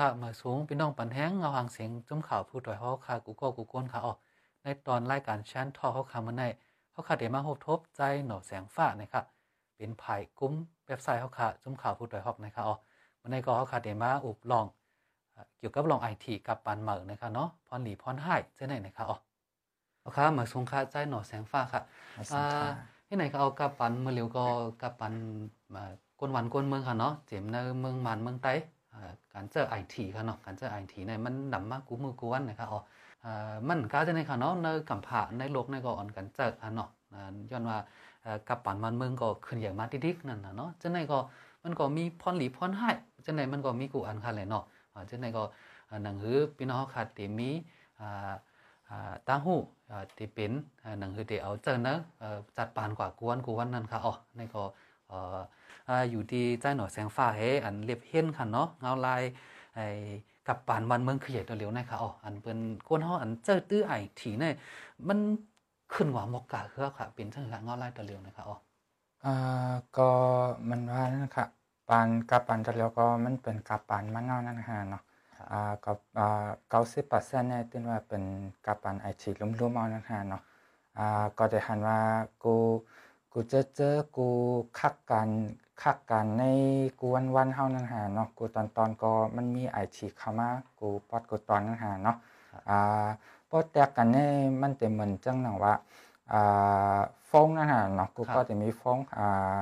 ค่ะมาสูงพี่น้องปันแห้งเงาหางเสียงจุ้มข่าวผู้ต่อยเขาค่ะกูก็กูก้นค่ะอ๋อในตอนรายการชั้นทอเขาคำมาในเขาค่ะเดี๋ยวมาพบทบใจหน่อแสงฟ้านะครับเป็นภายกุ้มเว็บไซต์เขาค่ะจุ้มข่าวผู้ต่อยฮอกนะครับอ๋อวันนี้ก็เขาค่ะเดี๋ยวมาอุบลอง เกี่ยวกับลองไอทีกับปันเหมือนะครับเนาะพรหลีพรให้เจ้าไหนนะครับอ๋อเอาค่ะมาสูงค่ะใจหน่อแสงฟ้าค่ะอ่าที่ไหนก็เอากับปันเมื่อเร็วก็กับปันมาก้นวันก้นเมืองค่ะเนาะเจมในเมืองมันเมืองไต้ การเจอไอทีค่ะเนาะการเจอไอทีเนี่ยมันดำมากกูมือกูวันนะครับอ๋อมันก็จะในค่ะเนาะในกัมพาในโลกในก็อ่อนกันเจอค่ะเนาะย้อนว่ากับปันมันเมืองก็ขึ้นอย่างมาดิกนั่นนะเนาะจะในก็มันก็มีพรหลีพรให้จะในมันก็มีกูอันค่ะเลยเนาะจะในก็หนังหือพี่น้องขาดตีมีตั้งหูที่เป็นหนังหือเดี๋ยวเอาเจอเนะจัดปานกว่ากวนกูวันนั้นค่ะอ๋อในก็ อยู่ที่ใจหน่อยแสงฟ้าเฮอันเรียบเห็นค่ะเนาะเงาลายไอ้กับปานวันเมืองขยายตัวเร็วนะคะอ๋ออันเป็นก้นเฮาอันเจอตื้อไอถีเนี่ยมันขึ้นหว่ามกกะคือค่ะ เป็นจังหวะเงาลายตัวเร็วนะคะอ๋ออ่าก็มันว่านั่นค่ะปานกับปานตัวเร็วก็มันเป็นกับปานมันเงานั่นค่ะเนาะอ่ากับอ่าเก้าสิบเปอร์เซ็นต์เนี่ยที่ว่าเป็นกับปานไอทีลุ่มๆเอานั่นค่ะเนาะอ่าก็จะหันว่ากู กูจะเจอกูคักกันคักกันในกูวันวันเฮานั่นหาเนาะกูตอนตอนก็มันมีไอฉีเข้ามากูปอดกูตอนนั่นหาเนาะอ่าปอดแตกกันนี่มันจะเหมือนจังหนังว่าอ่าฟงนั่นหาเนาะกูก็จะมีฟงอ่า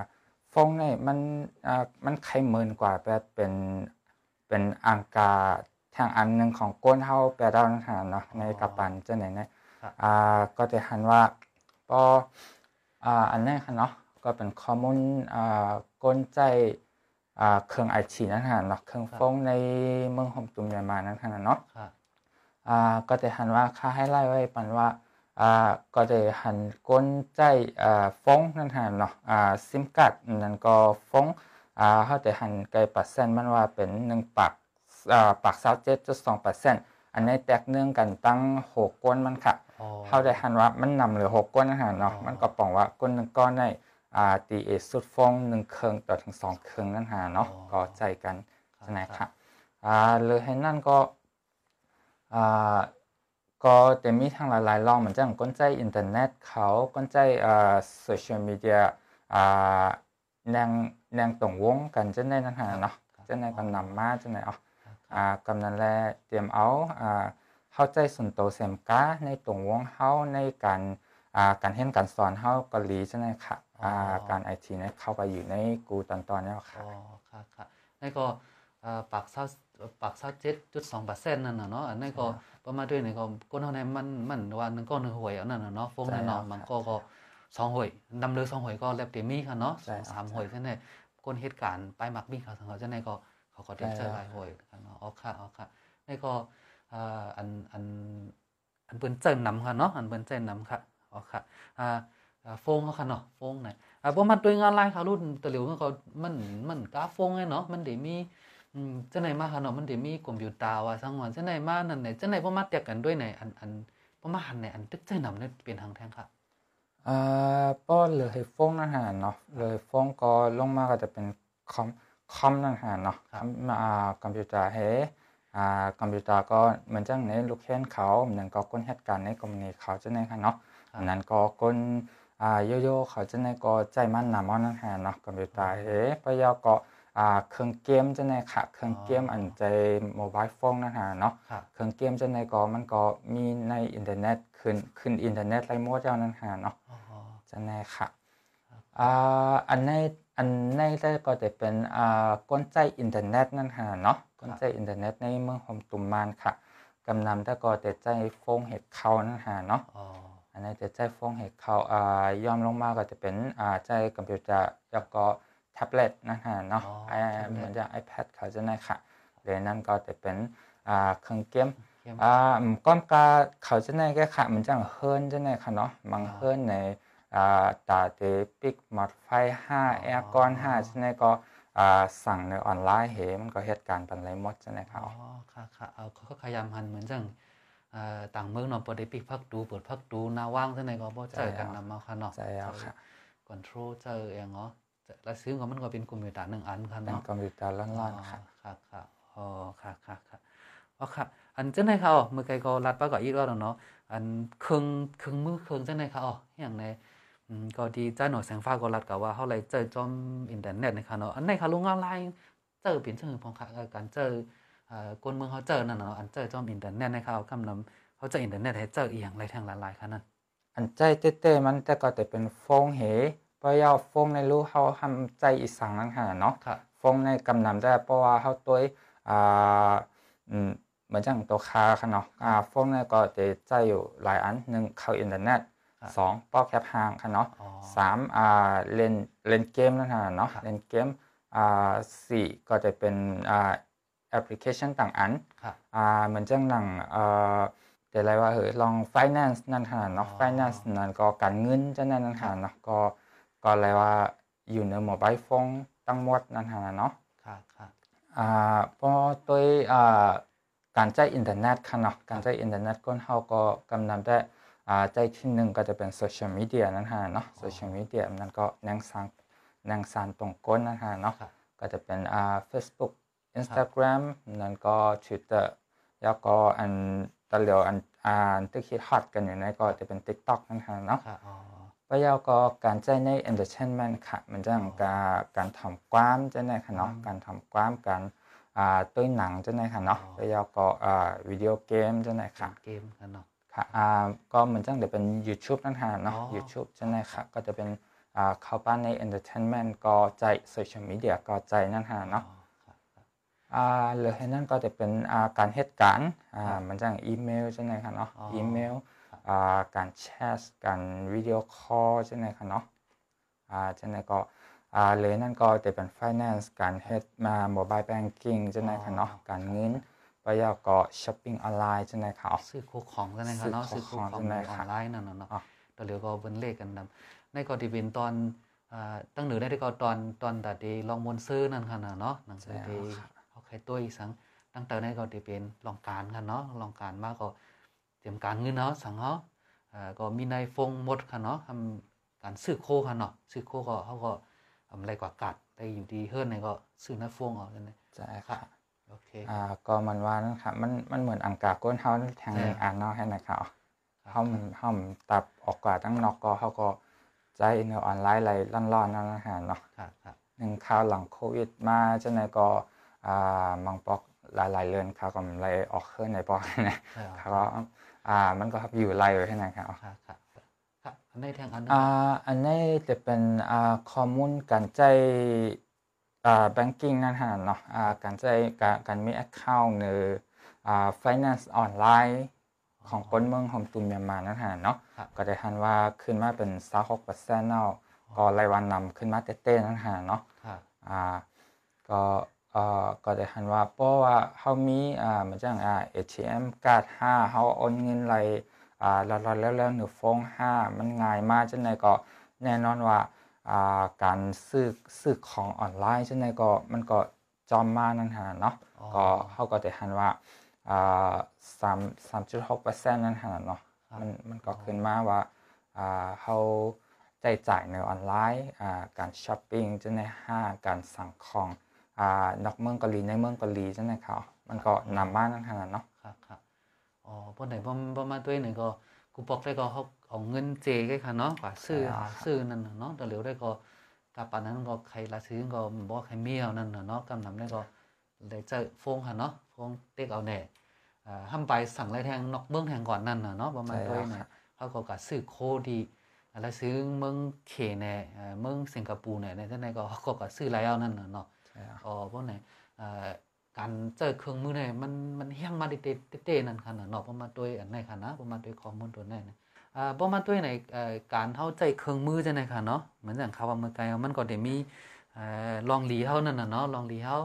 ฟงนี่มันอ่ามันไขเหมือนกว่าแบบเป็นเป็นอังกาทางอันหนึ่งของก้นเฮาแปลดาวนั่นหาเนาะในกระปันจะไหนเนี่ยอ่าก็จะหันว่าพอ อ่าอันนี้ค่ะเนาะก็เป็นข้อมูลอ่ากลใจอ่าเครื่องไอทีนั่นค่ะเนาะเครื่องฟงในเมืองหอมตุ่มยามานั่นค่ะเนาะอ่าก็จะหันว่าค่าให้ไล่ไว้ปันว่าอ่าก็จะหันกลใจอ่าฟงนั่นค่ะเนาะอ่าซิมการ์ดนั่นก็ฟงอ่าเขาจะหันไกลเปอร์เซ็นต์มันว่าเป็นหนึ่งปากอ่าปากเศร้าเจ็ดจุดสองเปอร์เซ็นต์อันนี้แตกเนื่องกันตั้งหกก้นมันค่ะ เขาได้หันว่ามันนำเหลือหกก้นนะฮะเนาะมันก็ปองว่าก้นหนึ่งก้อนในอ่าตีเอสุดฟองหนึ่งเครื่องต่อถึงสองเครื่องนั่นฮะเนาะก็ใจกันใช่ไหมครับอ่าเลยให้นั่นก็อ่าก็จะมีทางหลายๆลองเหมือนจะก้นใจอินเทอร์เน็ตเขาก้นใจอ่าโซเชียลมีเดียอ่าแนงแนงตรงวงกันจะได้นั่นฮะเนาะจะได้ก็นำมาจะได้อ๋อกำนันแลเตรียมเอา เข้าใจส่วนตัวเสมกาในตรงวงเฮาในการการเห็นการสอนเฮาเกาหลีใช่ไหมค่ะการไอทีเนี่ยเข้าไปอยู่ในกูตอนตอนนี้ค่ะอ๋อค่ะค่ะนี่ก็ปากเศร้าปากเศร้าเจ็ดจุดสองเปอร์เซ็นต์นั่นน่ะเนาะอันนี้ก็ประมาณด้วยนี่ก็ก้นเท่านั้นมันมันว่าหนึ่งก้อนหนึ่งหวยอันนั้นเนาะฟงนั่นเนาะมันก็ก็สองหวยดำเลยสองหวยก็เล็บเตมีค่ะเนาะสามหวยใช่ไหมก้นเหตุการณ์ไปมักบี้เขาสังเขาจะในก็เขาก็เตรียมใจหลายหวยเนาะอ๋อค่ะอ๋อค่ะนี่ก็ อันอันอันเปิ้นเจิ้นนำค่ะเนาะอันเปิ้นเจิ้นนำค่ะอ๋อค่ะอ่าโฟงเขาค่ะเนาะโฟงไหนอ่าพอมาด้วยงานไลน์เขารุ่นตะเหลียวเขามันมันกาโฟงไงเนาะมันเดี๋ยวมีอืมจังไหนมาค่ะเนาะมันเดี๋ยวมีคอมพิวเตอร์ว่าสังวันจังไหนมานั่นไหนจังไหนพอมาเตียกันด้วยไหนอันอันพอมาหันไหนอันตึกใจนำเนี่ยเป็นทางแท้งค่ะอ่าป้อเลยโฟงนั่นหาเนาะเลยโฟงก็ลงมาก็จะเป็นคอมคอมนั่นหาเนาะมาคอมพิวเตอร์เฮ อ่าคอมพิวเตอร์ก็เหมือนจังในลูกแค้นเขาเหมือนก็ก้นเหตุการณ์ในกรณีเขาจะในค่ะเนาะอันนั้นก็ก้นอ่าโยโย่เขาจะในก็ใจมันนำมันนั่นหาเนาะคอมพิวเตอร์เฮปยาก็อ่าเครื่องเกมจะในค่ะเครื่องเกมอันใจโมบายโฟนนั่นหาเนาะเครื่องเกมจะในก็มันก็มีในอินเทอร์เน็ตขึ้นขึ้นอินเทอร์เน็ตไรโมเจ้านั่นหาเนาะจะในค่ะอ่าอันในอันในได้ก็จะเป็นอ่ากลใจอินเทอร์เน็ตนั่นฮะเนาะ กลใจอินเทอร์เน็ตในเมืองหอมตุ่มมานค่ะกำนำแต่ก็จะใจฟงเห็ดเขานั่นฮะเนาะอันนี้จะใจฟงเห็ดเขาอ่ายอมลงมาก็จะเป็นอ่าใจคอมพิวเตอร์แล้วก็แท็บเล็ตนั่นฮะเนาะเหมือนจะ iPad เขาจะได้ค่ะเดี๋ยวนั้นก็จะเป็นอ่าเครื่องเกมอ่าก้อนกาเขาจะได้แค่ค่ะมันจะเฮิร์นจะได้ค่ะเนาะบางเฮิร์นในตาเตปิกหมดไฟห้าแอร์กอนห้าใช่ไห มก็สั่งในออนไลน์เหมันก็เหตุการณ์ปันไรหมดใช่ไหมครับอ๋อค่ะค่ะเอาเขาขยามหันเหมือนจังต่างเมืองเนาะปอได้ปิกพักดูเปิดพักดูนาว่างใช่ไหมก็บ่เจอกันนำมาค่ะเนาะใช่แล้วค่ะคอนโทรลเจอเองเนาะแล้วซื้อก็มันก็เป็นคอมพิวเตอร์หนึ่งอันค่ะเนาะคอมพิวเตอร์ล้านๆค่ะ ค่ะค่ะอ๋ออ๋อค่ะค่ะค่ะอ๋อค่ะ อันจังได๋ค่ะอ๋อมื้อไกก็รัดปาก็อีกแล้วเนาะ อันเครื่องเครื่องมือเครื่องจังได๋ค่ะอ๋ออย่างในอืม ก็ดีใจหน่อยแสงฟ้าก็รัดก็ว่าเฮาเลยเจอจอมอินเทอร์เน็ตนะคะเนาะอันไหนค่ะลงออนไลน์เจอเป็นจังพองค่ะการเจอเอ่อกนเมืองเขาเจอนั่นเนาะอันเจอจอมอินเทอร์เน็ตนะคะเอาคำนำเขาเจออินเทอร์เน็ตให้เจออีหยังไรทางหลายๆค่ะนั่นอันใจเต้ๆมันแต่ก็จะเป็นฟงเหเพราะยาฟงในรู้เฮาทำใจอีสังนั่นค่ะเนาะค่ะฟงในกำนำได้เพราะว่าเฮาตัวอ่าอืมเหมือนจังตัวคาค่ะเนาะอ่าฟงในก็จะใจอยู่หลายอันหนึ่งเข้าอินเทอร์เน็ตครับ สองป้อแคปห่างค่ะเนาะอ๋อสามอ่าเล่นเล่นเกมนั่นค่ะเนาะครับเล่นเกมอ่าสี่ก็จะเป็นอ่าแอปพลิเคชันต่างอันค่ะอ่าเหมือนจังหนังเอ่อแต่อะไรว่าเฮ้ยลอง finance นั่นค่ะเนาะอ๋อ finance นั่นก็การเงินจะนั่นนั่นค่ะเนาะก็ก็อะไรว่าอยู่ในโมบายโฟนตั้งหมดนั่นค่ะเนาะค่ะค่ะอ่าพอตัวอ่าการใช้อินเทอร์เน็ตค่ะเนาะการใช้อินเทอร์เน็ตก็เขาก็กำนำได้ อ่าใจที่หนึ่งก็จะเป็นโซเชียลมีเดียนั่นค่ะเนาะโซเชียลมีเดียนั่นก็แนงสร้างแนงสร้างตรงก้นนั่นค่ะเนาะค่ะก็จะเป็นอ่า Facebook Instagram นั่นก็ Twitter แล้วก็อันตะเหลียวอันอ่านที่คิดฮอตกันอยู่ในก็จะเป็น TikTok นั่นค่ะเนาะค่ะอ๋อแล้วก็การใช้ใน entertainment ค่ะ มันจะการการทำความจะในค่ะเนาะอืมการทำความการอ่าตัวหนังจะในค่ะเนาะอ๋อแล้วก็อ่าวิดีโอเกมจะในค่ะเกมค่ะเนาะค่ะ อ่าก็เหมือนจังเดี๋ยวเป็น YouTube นั่นค่ะเนาะอ๋อ YouTube จะในค่ะก็จะเป็นอ่าเข้าบ้านใน entertainment ก็ใจ social media ก็ใจนั่นค่ะเนาะอ๋อค่ะค่ะอ่าเหลือให้นั่นก็จะเป็นอ่าการเหตุการณ์อ่าครับมันจังอีเมลใช่ไหมคะเนาะอ๋ออีอีเมลครับอ่าการแชทการวิดีโอคอลใช่ไหมคะเนาะอ่าใช่ไหมก็อ่าเหลือนั่นก็จะเป็น finance การเฮ็ดมา mobile banking ใช่ไหมคะเนาะอ๋อการเงิน ไปยาวก็ shopping ออนไลน์ใช่ไหมคะซื้อโคของกันนะคะเนาะซื้ซื้ออโคโคของของใช่ไหมในอครัอบนไลน์นั่นน่ะเนาะอ๋อตอนเหลียวก็เบิ่นเลขกันนำในก็ที่เป็นตอนอ่าตั้งเหนือได้ก็ตอนตอนตัดดีลองมนต์ซื้อนั่นค่ะน่ะเนาะหนังสือที่เขาใครตัวอีสังตั้งแต่ในก็ที่เป็นลองการกันเนาะลองการมาก็เตรียมการเงินเนาะสังเฮาอ่าก็มีในฟงหมดค่ะเนาะทำการซื้อโคค่ะเนาะซื้อโคก็เขาก็ทำอะไรกว่ากัดได้อยู่ดีเฮิรนในก็ซื้อในฟงเอากันเลยใช่ค่ะโอเคอ่าก็มันว่านั่นค่ะมันมันเหมือนอังกาก้นเฮาทางหนึ่งใช่อันเนาะให้นะคะครับเฮามันเฮามันตับออกกว่าตั้งนอกก็เฮาก็ใจในออนไลน์อะไรร้อนๆนั่นนะฮะเนาะครับครับหนึ่งข่าวหลังโควิดมาจังไดก็อ่าบางปอกหลายๆเรือนข่าวก็เลยออกเครื่องในปอกนะใช่ข่าวก็อ่ามันก็อยู่ไล่ไว้ให้นะครับครับครับครับอันในทางอันอ่าอันนี้จะเป็นอ่าข้อมูลการใจอ่า banking นั่นฮะเนาะอ่าการใจการการมี account ในอ่า finance ออนไลน์ของคนเมืองของตุนเมียนมานั่นฮะเนาะครับก็ได้ทันว่าขึ้นมาเป็น26%เนาะก็รายวันนำขึ้นมาเต้ๆนั่นฮะเนาะครับอ่าก็เอ่อก็ได้ทันว่าเพราะว่าเฮามีอ่าเหมือนจังอ่า ATM การ์ด5เฮาโอนเงินไหลอ่าแล้วๆแล้วๆหรือฟง5มันง่ายมากจังไดก็แน่นอนว่าอ่า การซื้อซื้อของออนไลน์จังไดก็มันก็จอมมากนั่นฮะเนาะอ๋อก็เฮาก็ได้ทันว่าอ่า3 3.6%นั่นฮะเนาะครับมันมันก็ขึ้นมาว่าอ่าเฮาใจจ่ายในออนไลน์อ่าการช้อปปิ้งจะในห้างการสั่งของอ่านอกเมืองเกาหลีในเมืองเกาหลีจังได๋เขามันก็นำมานั่นขนาดเนาะครับครับอ๋อพวกไหนบ่บ่มาตัวไหนก็ กูบอกได้ก็เขาเอาเงินเจไว้ค่ะเนาะกว่าซื้อหาซื้อนั่นน่ะเนาะแต่เหลียวได้ก็กับปานนั้นก็ใครละซื้อก็บ่ใครมีเอานั่นน่ะเนาะกำนำได้ก็ได้เจอฟงค่ะเนาะฟงเต็กเอาแน่อ่าห้ามไปสั่งไรแทงนอกเมืองแทงก่อนนั่นน่ะเนาะประมาณตัวไหนเขาก็กะซื้อโคดีแล้วซื้อเมืองเขแน่เอ่อเมืองสิงคโปร์เนี่ยในจังไดก็เขาก็กะซื้อหลายเอานั่นน่ะเนาะใช่ครับอ๋อพวกไหนเอ่อ การเจอเครื่องมือเนี่ยมันมันเฮี้ยงมาเตเตเตนั่นค่ะนะเนาะประมาณตัวอันไหนค่ะนะประมาณตัวข้อมูลตัวไหนนะอ่าประมาณตัวไหนเอ่อการเข้าใจเครื่องมือจังไดค่ะเนาะเหมือนอย่างคำว่าเมื่อไกลมันก็ได้มีเอ่อลองหลีเฮานั่นน่ะเนาะลองหลีเฮา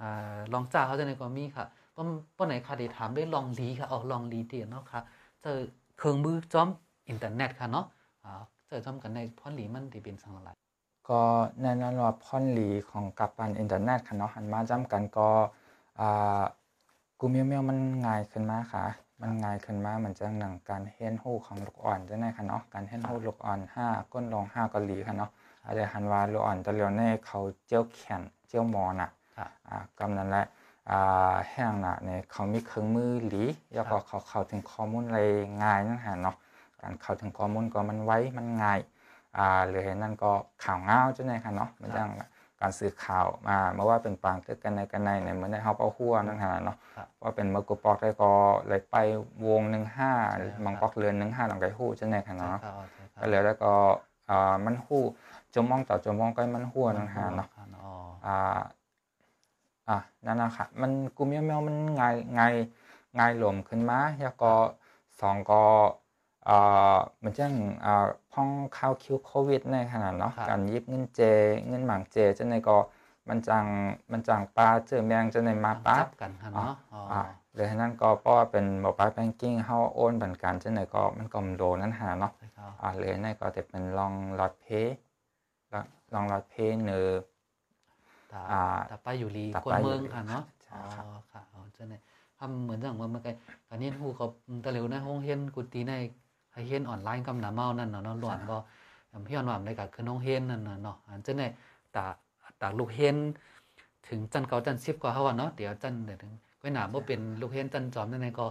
อ่าลองจ้าเฮาจังไดก็มีค่ะป้อมป้อไหนค่ะได้ถามได้ลองหลีค่ะเอาลองหลีเตียเนาะค่ะเจอเครื่องมือจอมอินเทอร์เน็ตค่ะเนาะอ่าเจอจอมกันในพอนหลีมันที่เป็นสังอะไรก็แน่นอนว่าพ่อนหลีของกับปันอินเทอร์เน็ตค่ะเนาะหันมาจำกันก็ อ่ากูเมียวเมียวมันง่ายขึ้นมาค่ะ มันง่ายขึ้นมาเหมือนจังหนังการเฮียนฮู้ของลูกอ่อนจังได๋ค่ะเนาะ การเฮียนฮู้ลูกอ่อนห้าก้นรองห้าเกาหลีค่ะเนาะอาจจะหันว่าลูกอ่อนตะเลียวในเขาเจียวแขนเจียวหมอน่ะครับอ่ากำนั้นแหละอ่าแห้งน่ะเนี่ยเขามีเครื่องมือหลีแล้วก็เขาเข้าถึงข้อมูลอะไรง่ายนั่นฮะเนาะ การเข้าถึงข้อมูลก็มันไวมันง่ายอ่าหรือนั่นก็ข่าวเงาจังได๋ค่ะเนาะมันจัง การสื่อข่าวมาเมื่อว่าเป็นปางตึกกันในกันในเนี่ยเหมือนได้เฮาเป้าหัวนั่นฮะเนาะครับว่าเป็นเมื่อกูปอกได้ก็เลยไปวง15ใช่ครับมังปอกเรือน15หลังไกฮู้จังได๋ค่ะใช่เนาะครับใช่ครับก็เลยแล้วก็อ่ามันฮู้จมมองต่อจมมองก็มันฮู้นั่นฮะเนาะอ๋ออ่าอะนั่นนะค่ะมันกลุ่มเมียวๆมันง่ายง่ายง่ายหลวมขึ้นมาแล้วก็สองก็อ่าเห มือนจังอ่าพ้องเข้าคิวโควิดในขนาดเนาะครับการยิบเงินเจ เงินหมางเจจังในก็มันจังมันจังปลาเจอแมงจังในมาปลาจับกันค่ะเนาะอ๋อออ่าเลยนั้นก็เพราะว่าเป็นโมบายแบงกิ้งเฮาโอนบันการจังในก็มันก็โดนั่นหาเนาะใช่ครับอ่าเลยในก็จะเป็นลองลอดเพย์ลองลอดเพย์เนอตาอ่าตาป้าอยู่ลีตากวนป้าเมืองอยู่ลีค่ะเนาะใช่อ๋อครับค่ะอ๋อเจ้าเนี่ยทำเหมือนจังว่าเมื่อกี้การเรียนรู้เขาตะเหลวนะห้องเรียนกุฏิในให้ เรียนออนไลน์กำหนาเมานั่นเนาะเนาะหลวนก็พี่อนว่าในกับคือน้องเรียนนั่นน่ะเนาะอันเจ้าเนี่ยตาตาลูกเรียนถึงจันเก่าจันสิบก็เฮาว่าเนาะเดี๋ยวจันเดี๋ยวถึงก็หนาบ่เป็นลูกเรียนจันจอมนั่นเองก็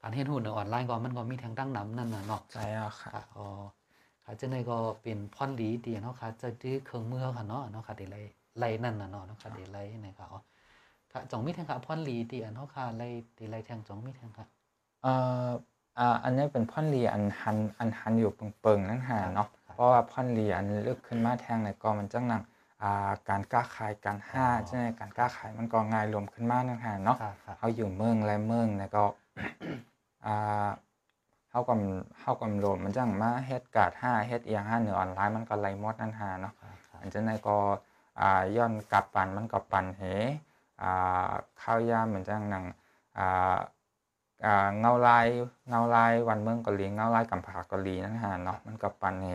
การเรียนรู้ในออนไลน์ก็มันก็มีทางตั้งนำนั่นน่ะเนาะใช่แล้วค่ะค่ะอ๋อค่ะจังไดก็เป็นพรดีดีเนาะค่ะจะดื้อเครื่องมือค่ะเนาะเนาะค่ะดีไลไลนั่นน่ะเนาะเนาะค่ะดีไลนะครับอ๋อค่ะจ่องมีแทงค่ะพรดีดีอันเนาะค่ะไลดีไลแทงจ่องมีแทงค่ะเอ่อ อ่าอันนี้เป็นพ่อนเลียอันหันอันหันอยู่เปิงๆนั่นหาเนาะครับเพราะว่าพ่อนเลียอันลึกขึ้นมาแทงในก็มันจังหนังอ่าการกล้าขายการห้าอ๋อใช่ไหมการกล้าขายมันก็ง่ายรวมขึ้นมานั่นหาเนาะค่ะค่ะเขาอยู่เมืองและเมืองเนี่ยก็อ่าเฮากำเฮากำโลมมันจังมาเฮ็ดการ์ดห้าเฮ็ดเอียงห้าเหนือออนไลน์มันก็ไล่หมดนั่นหาเนาะค่ะค่ะอันจังไดก็อ่าย้อนกลับปันมันก็ปันเหอ่าข้าวยามเหมือนจังหนังอ่าอ่า เงาลายเงาลายวันเมืองเกาหลีเงาลายกำผาเกาหลีนั่นหาเนาะมันก็ปันเห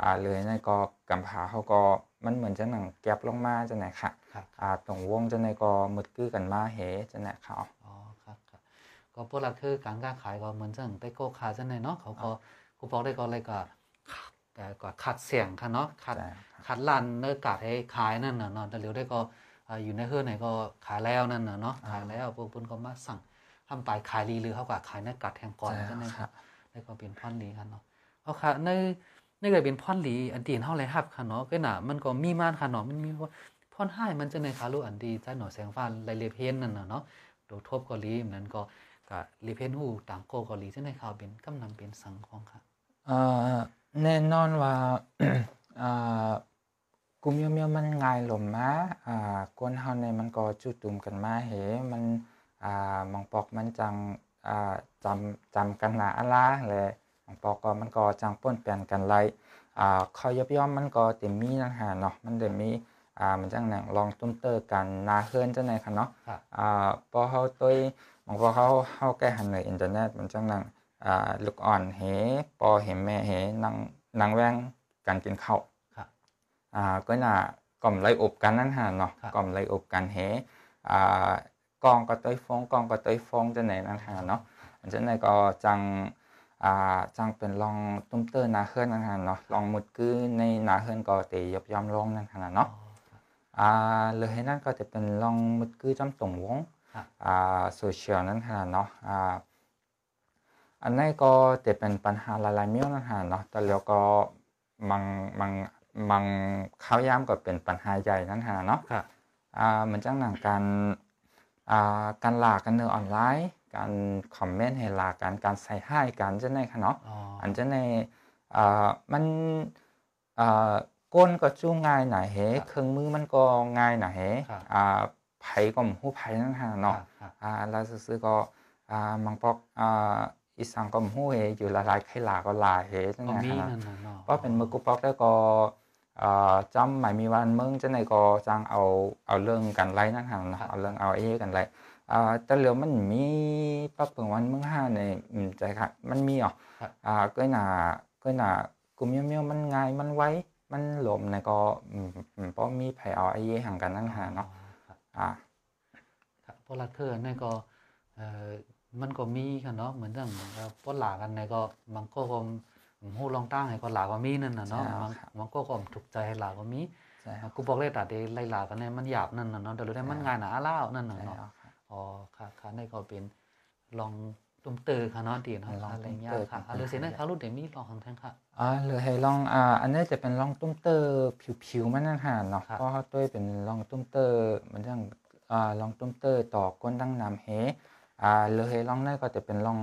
อ่าเลยนั่นก็กำผาเขาก็มันเหมือนจังหนังแก็บลงมาจังไหนค่ะค่ะอ่าตรงวงจังไดก็มึดกื้อกันมาเหจังไหนเขาอ๋อครับครับก็พวกเราคือการค้าขายก็เหมือนจังได้โกคาจังไดเนาะเขาก็ครูบอกได้ก็อะไรก็แต่ก็คัดเสียงค่ะเนาะคัดใช่ครับคัดลันเนื้อกาดให้ขายนั่นน่ะเนาะแต่เร็วได้ก็อ่าอยู่ในเฮือนไหนก็ขายแล้วนั่นน่ะเนาะขายแล้วพวกเพิ่นก็มาสั่ง ทำไปขายรีหรือเขาก็ขายเนื้อกาดแทงก่อนใช่ใช่ไหมคครัรับบแล้วก็เป็นพรหลีกันเนาะเอาค่ะในในก็เป็นพรหลีอันดีเฮาเลยครับค่ะเนาะก็น่ะมันก็มีมานค่ะเนาะมันมีว่าพรให้มันจะในคารู้อันดีใจหน่อแสงฟ้าไลเลเพนนั่นน่ะเนาะโดทบเกาหลีนั้นก็ก็ลีเพนฮู้ต่างโกเกาหลีจะในข่าวเป็นกำนำเป็นสังของค่ะเอ่อแน่นอนว่าอ่ากลุ่มเมียวๆมันง่ายลมมาอ่ากวนเฮาเนี่ยมันก็จุตุมกันมาเหมัน อ่ามองปอกมันจังอ่าจำจำกันหนาอะลาแหละมองปอกก็มันก็จังป้นแปลนกันไลอ่าข้อยย่อมๆมันก็เต็มมีนั่นหาเนาะมันได้มีอ่ามันจังหนังลองตุ้มเตอร์กันนาเฮือนจังไหนค่ะเนาะค่ะอ่าพอเขาตัวบางพอเขาเขาแก้หันในอินเทอร์เน็ตมันจังนังอ่าลูกอ่อนเหปอเห็นแม่เหนางนางแวงการกินข้าวค่ะอ่าก็น่ะกล่อมไล่อบกันนั่นหาเนาะครับกล่อมไล่อบกันเหอ่า กองก็ต้อยฟองกองก็ต้อยฟองจะไหนนั่นหาเนาะอันจะไหนก็จังอ่าจังเป็นลองตุ้มเตอร์นาเฮือนนั่นหาเนาะลองมุดกือในนาเฮือนก็เตยยบยอมลงนั่นหาเนาะอ๋อค่ะอ่าเลยให้นั่นก็จะเป็นลองมุดคือจำตรงวงครับอ่าโซเชียลนั่นฮะเนาะอ่าอันนี้ก็จะเป็นปัญหาหลายๆเมี่ยวนั่นฮะเนาะแต่แล้วก็มังมังมังข้าวยามก็เป็นปัญหาใหญ่นั่นฮะเนาะค่ะอ่าเหมือนจังหนังการอ่า การหลากกันเนื้อออนไลน์การคอมเมนต์ให้หลากกันการใส่ให้กันจะในค่ะเนาะอ๋ออันจะในอ่ามันอ่าก้นก็จู้ง่ายหน่อยเฮครับเครื่องมือมันก็ง่ายหน่อยเฮครับอ่าไผก็มหูไผนั่นฮะเนาะค่ะอ่าแล้วซื้อๆก็อ่ามังปอกอ่าอีสังก็มหูเฮอยู่ละลายไข่หลาก็หลายเฮจังก็ไงมีฮะนั่นน่ะเนาะก็เป็นมือกุปอกแล้วก็อ่า จำหมายมีวันมึงจังไหนก็จังเอาเอาเรื่องกันไล่นั่นฮะเนาะเอาเรื่องเอาไอ้กันไล่อ่าแต่เหลือมันมีปักเปิงวันมึงห้าในใจค่ะมันมีอะครับอ่าก็น่าก็น่ากลุ่มเมียวๆมันง่ายมันไวมันหลมในก็อืมอืมเพราะมีไผเอาไอ้ยห่างกันนั่นหาเนาะอ่าพวกลักเทอร์นี่ก็เอ่อมันก็มีค่ะเนาะเหมือนจังเอ่อพวกหลากันในก็บางก็คง หูลองตั้งให้ก็หลาก็มีนั่นน่ะเนาะใช่บางครับบางก็คงถูกใจให้หลาก็มีใช่ครับกูบอกเลยตัดเดไล่หลากันเนี่ยมันหยาบนั่นน่ะเนาะแต่รู้ได้มันใช่งานหนาอ้าวนั่นน่ะใช่เนาะแล้วครับอ๋อค่ะค่ะในก็เป็นลองตุ้มเตอค่ะเนาะดีเนาะลองอะไรเงี้ยตุ้มเตอค่ะเป็นอะหรือเสียนะคะรุ่นเดมี่ลองของแทงค่ะอ่าหรือให้ลองอ่าอันนี้จะเป็นลองตุ้มเตอร์ผิวๆมันนั่นหาเนาะครับเพราะเขาด้วยเป็นลองตุ้มเตอร์มันจังอ่าลองตุ้มเตอร์ต่อก้นดังนำเฮอ่าหรือให้ลองนั่นก็จะเป็นลอง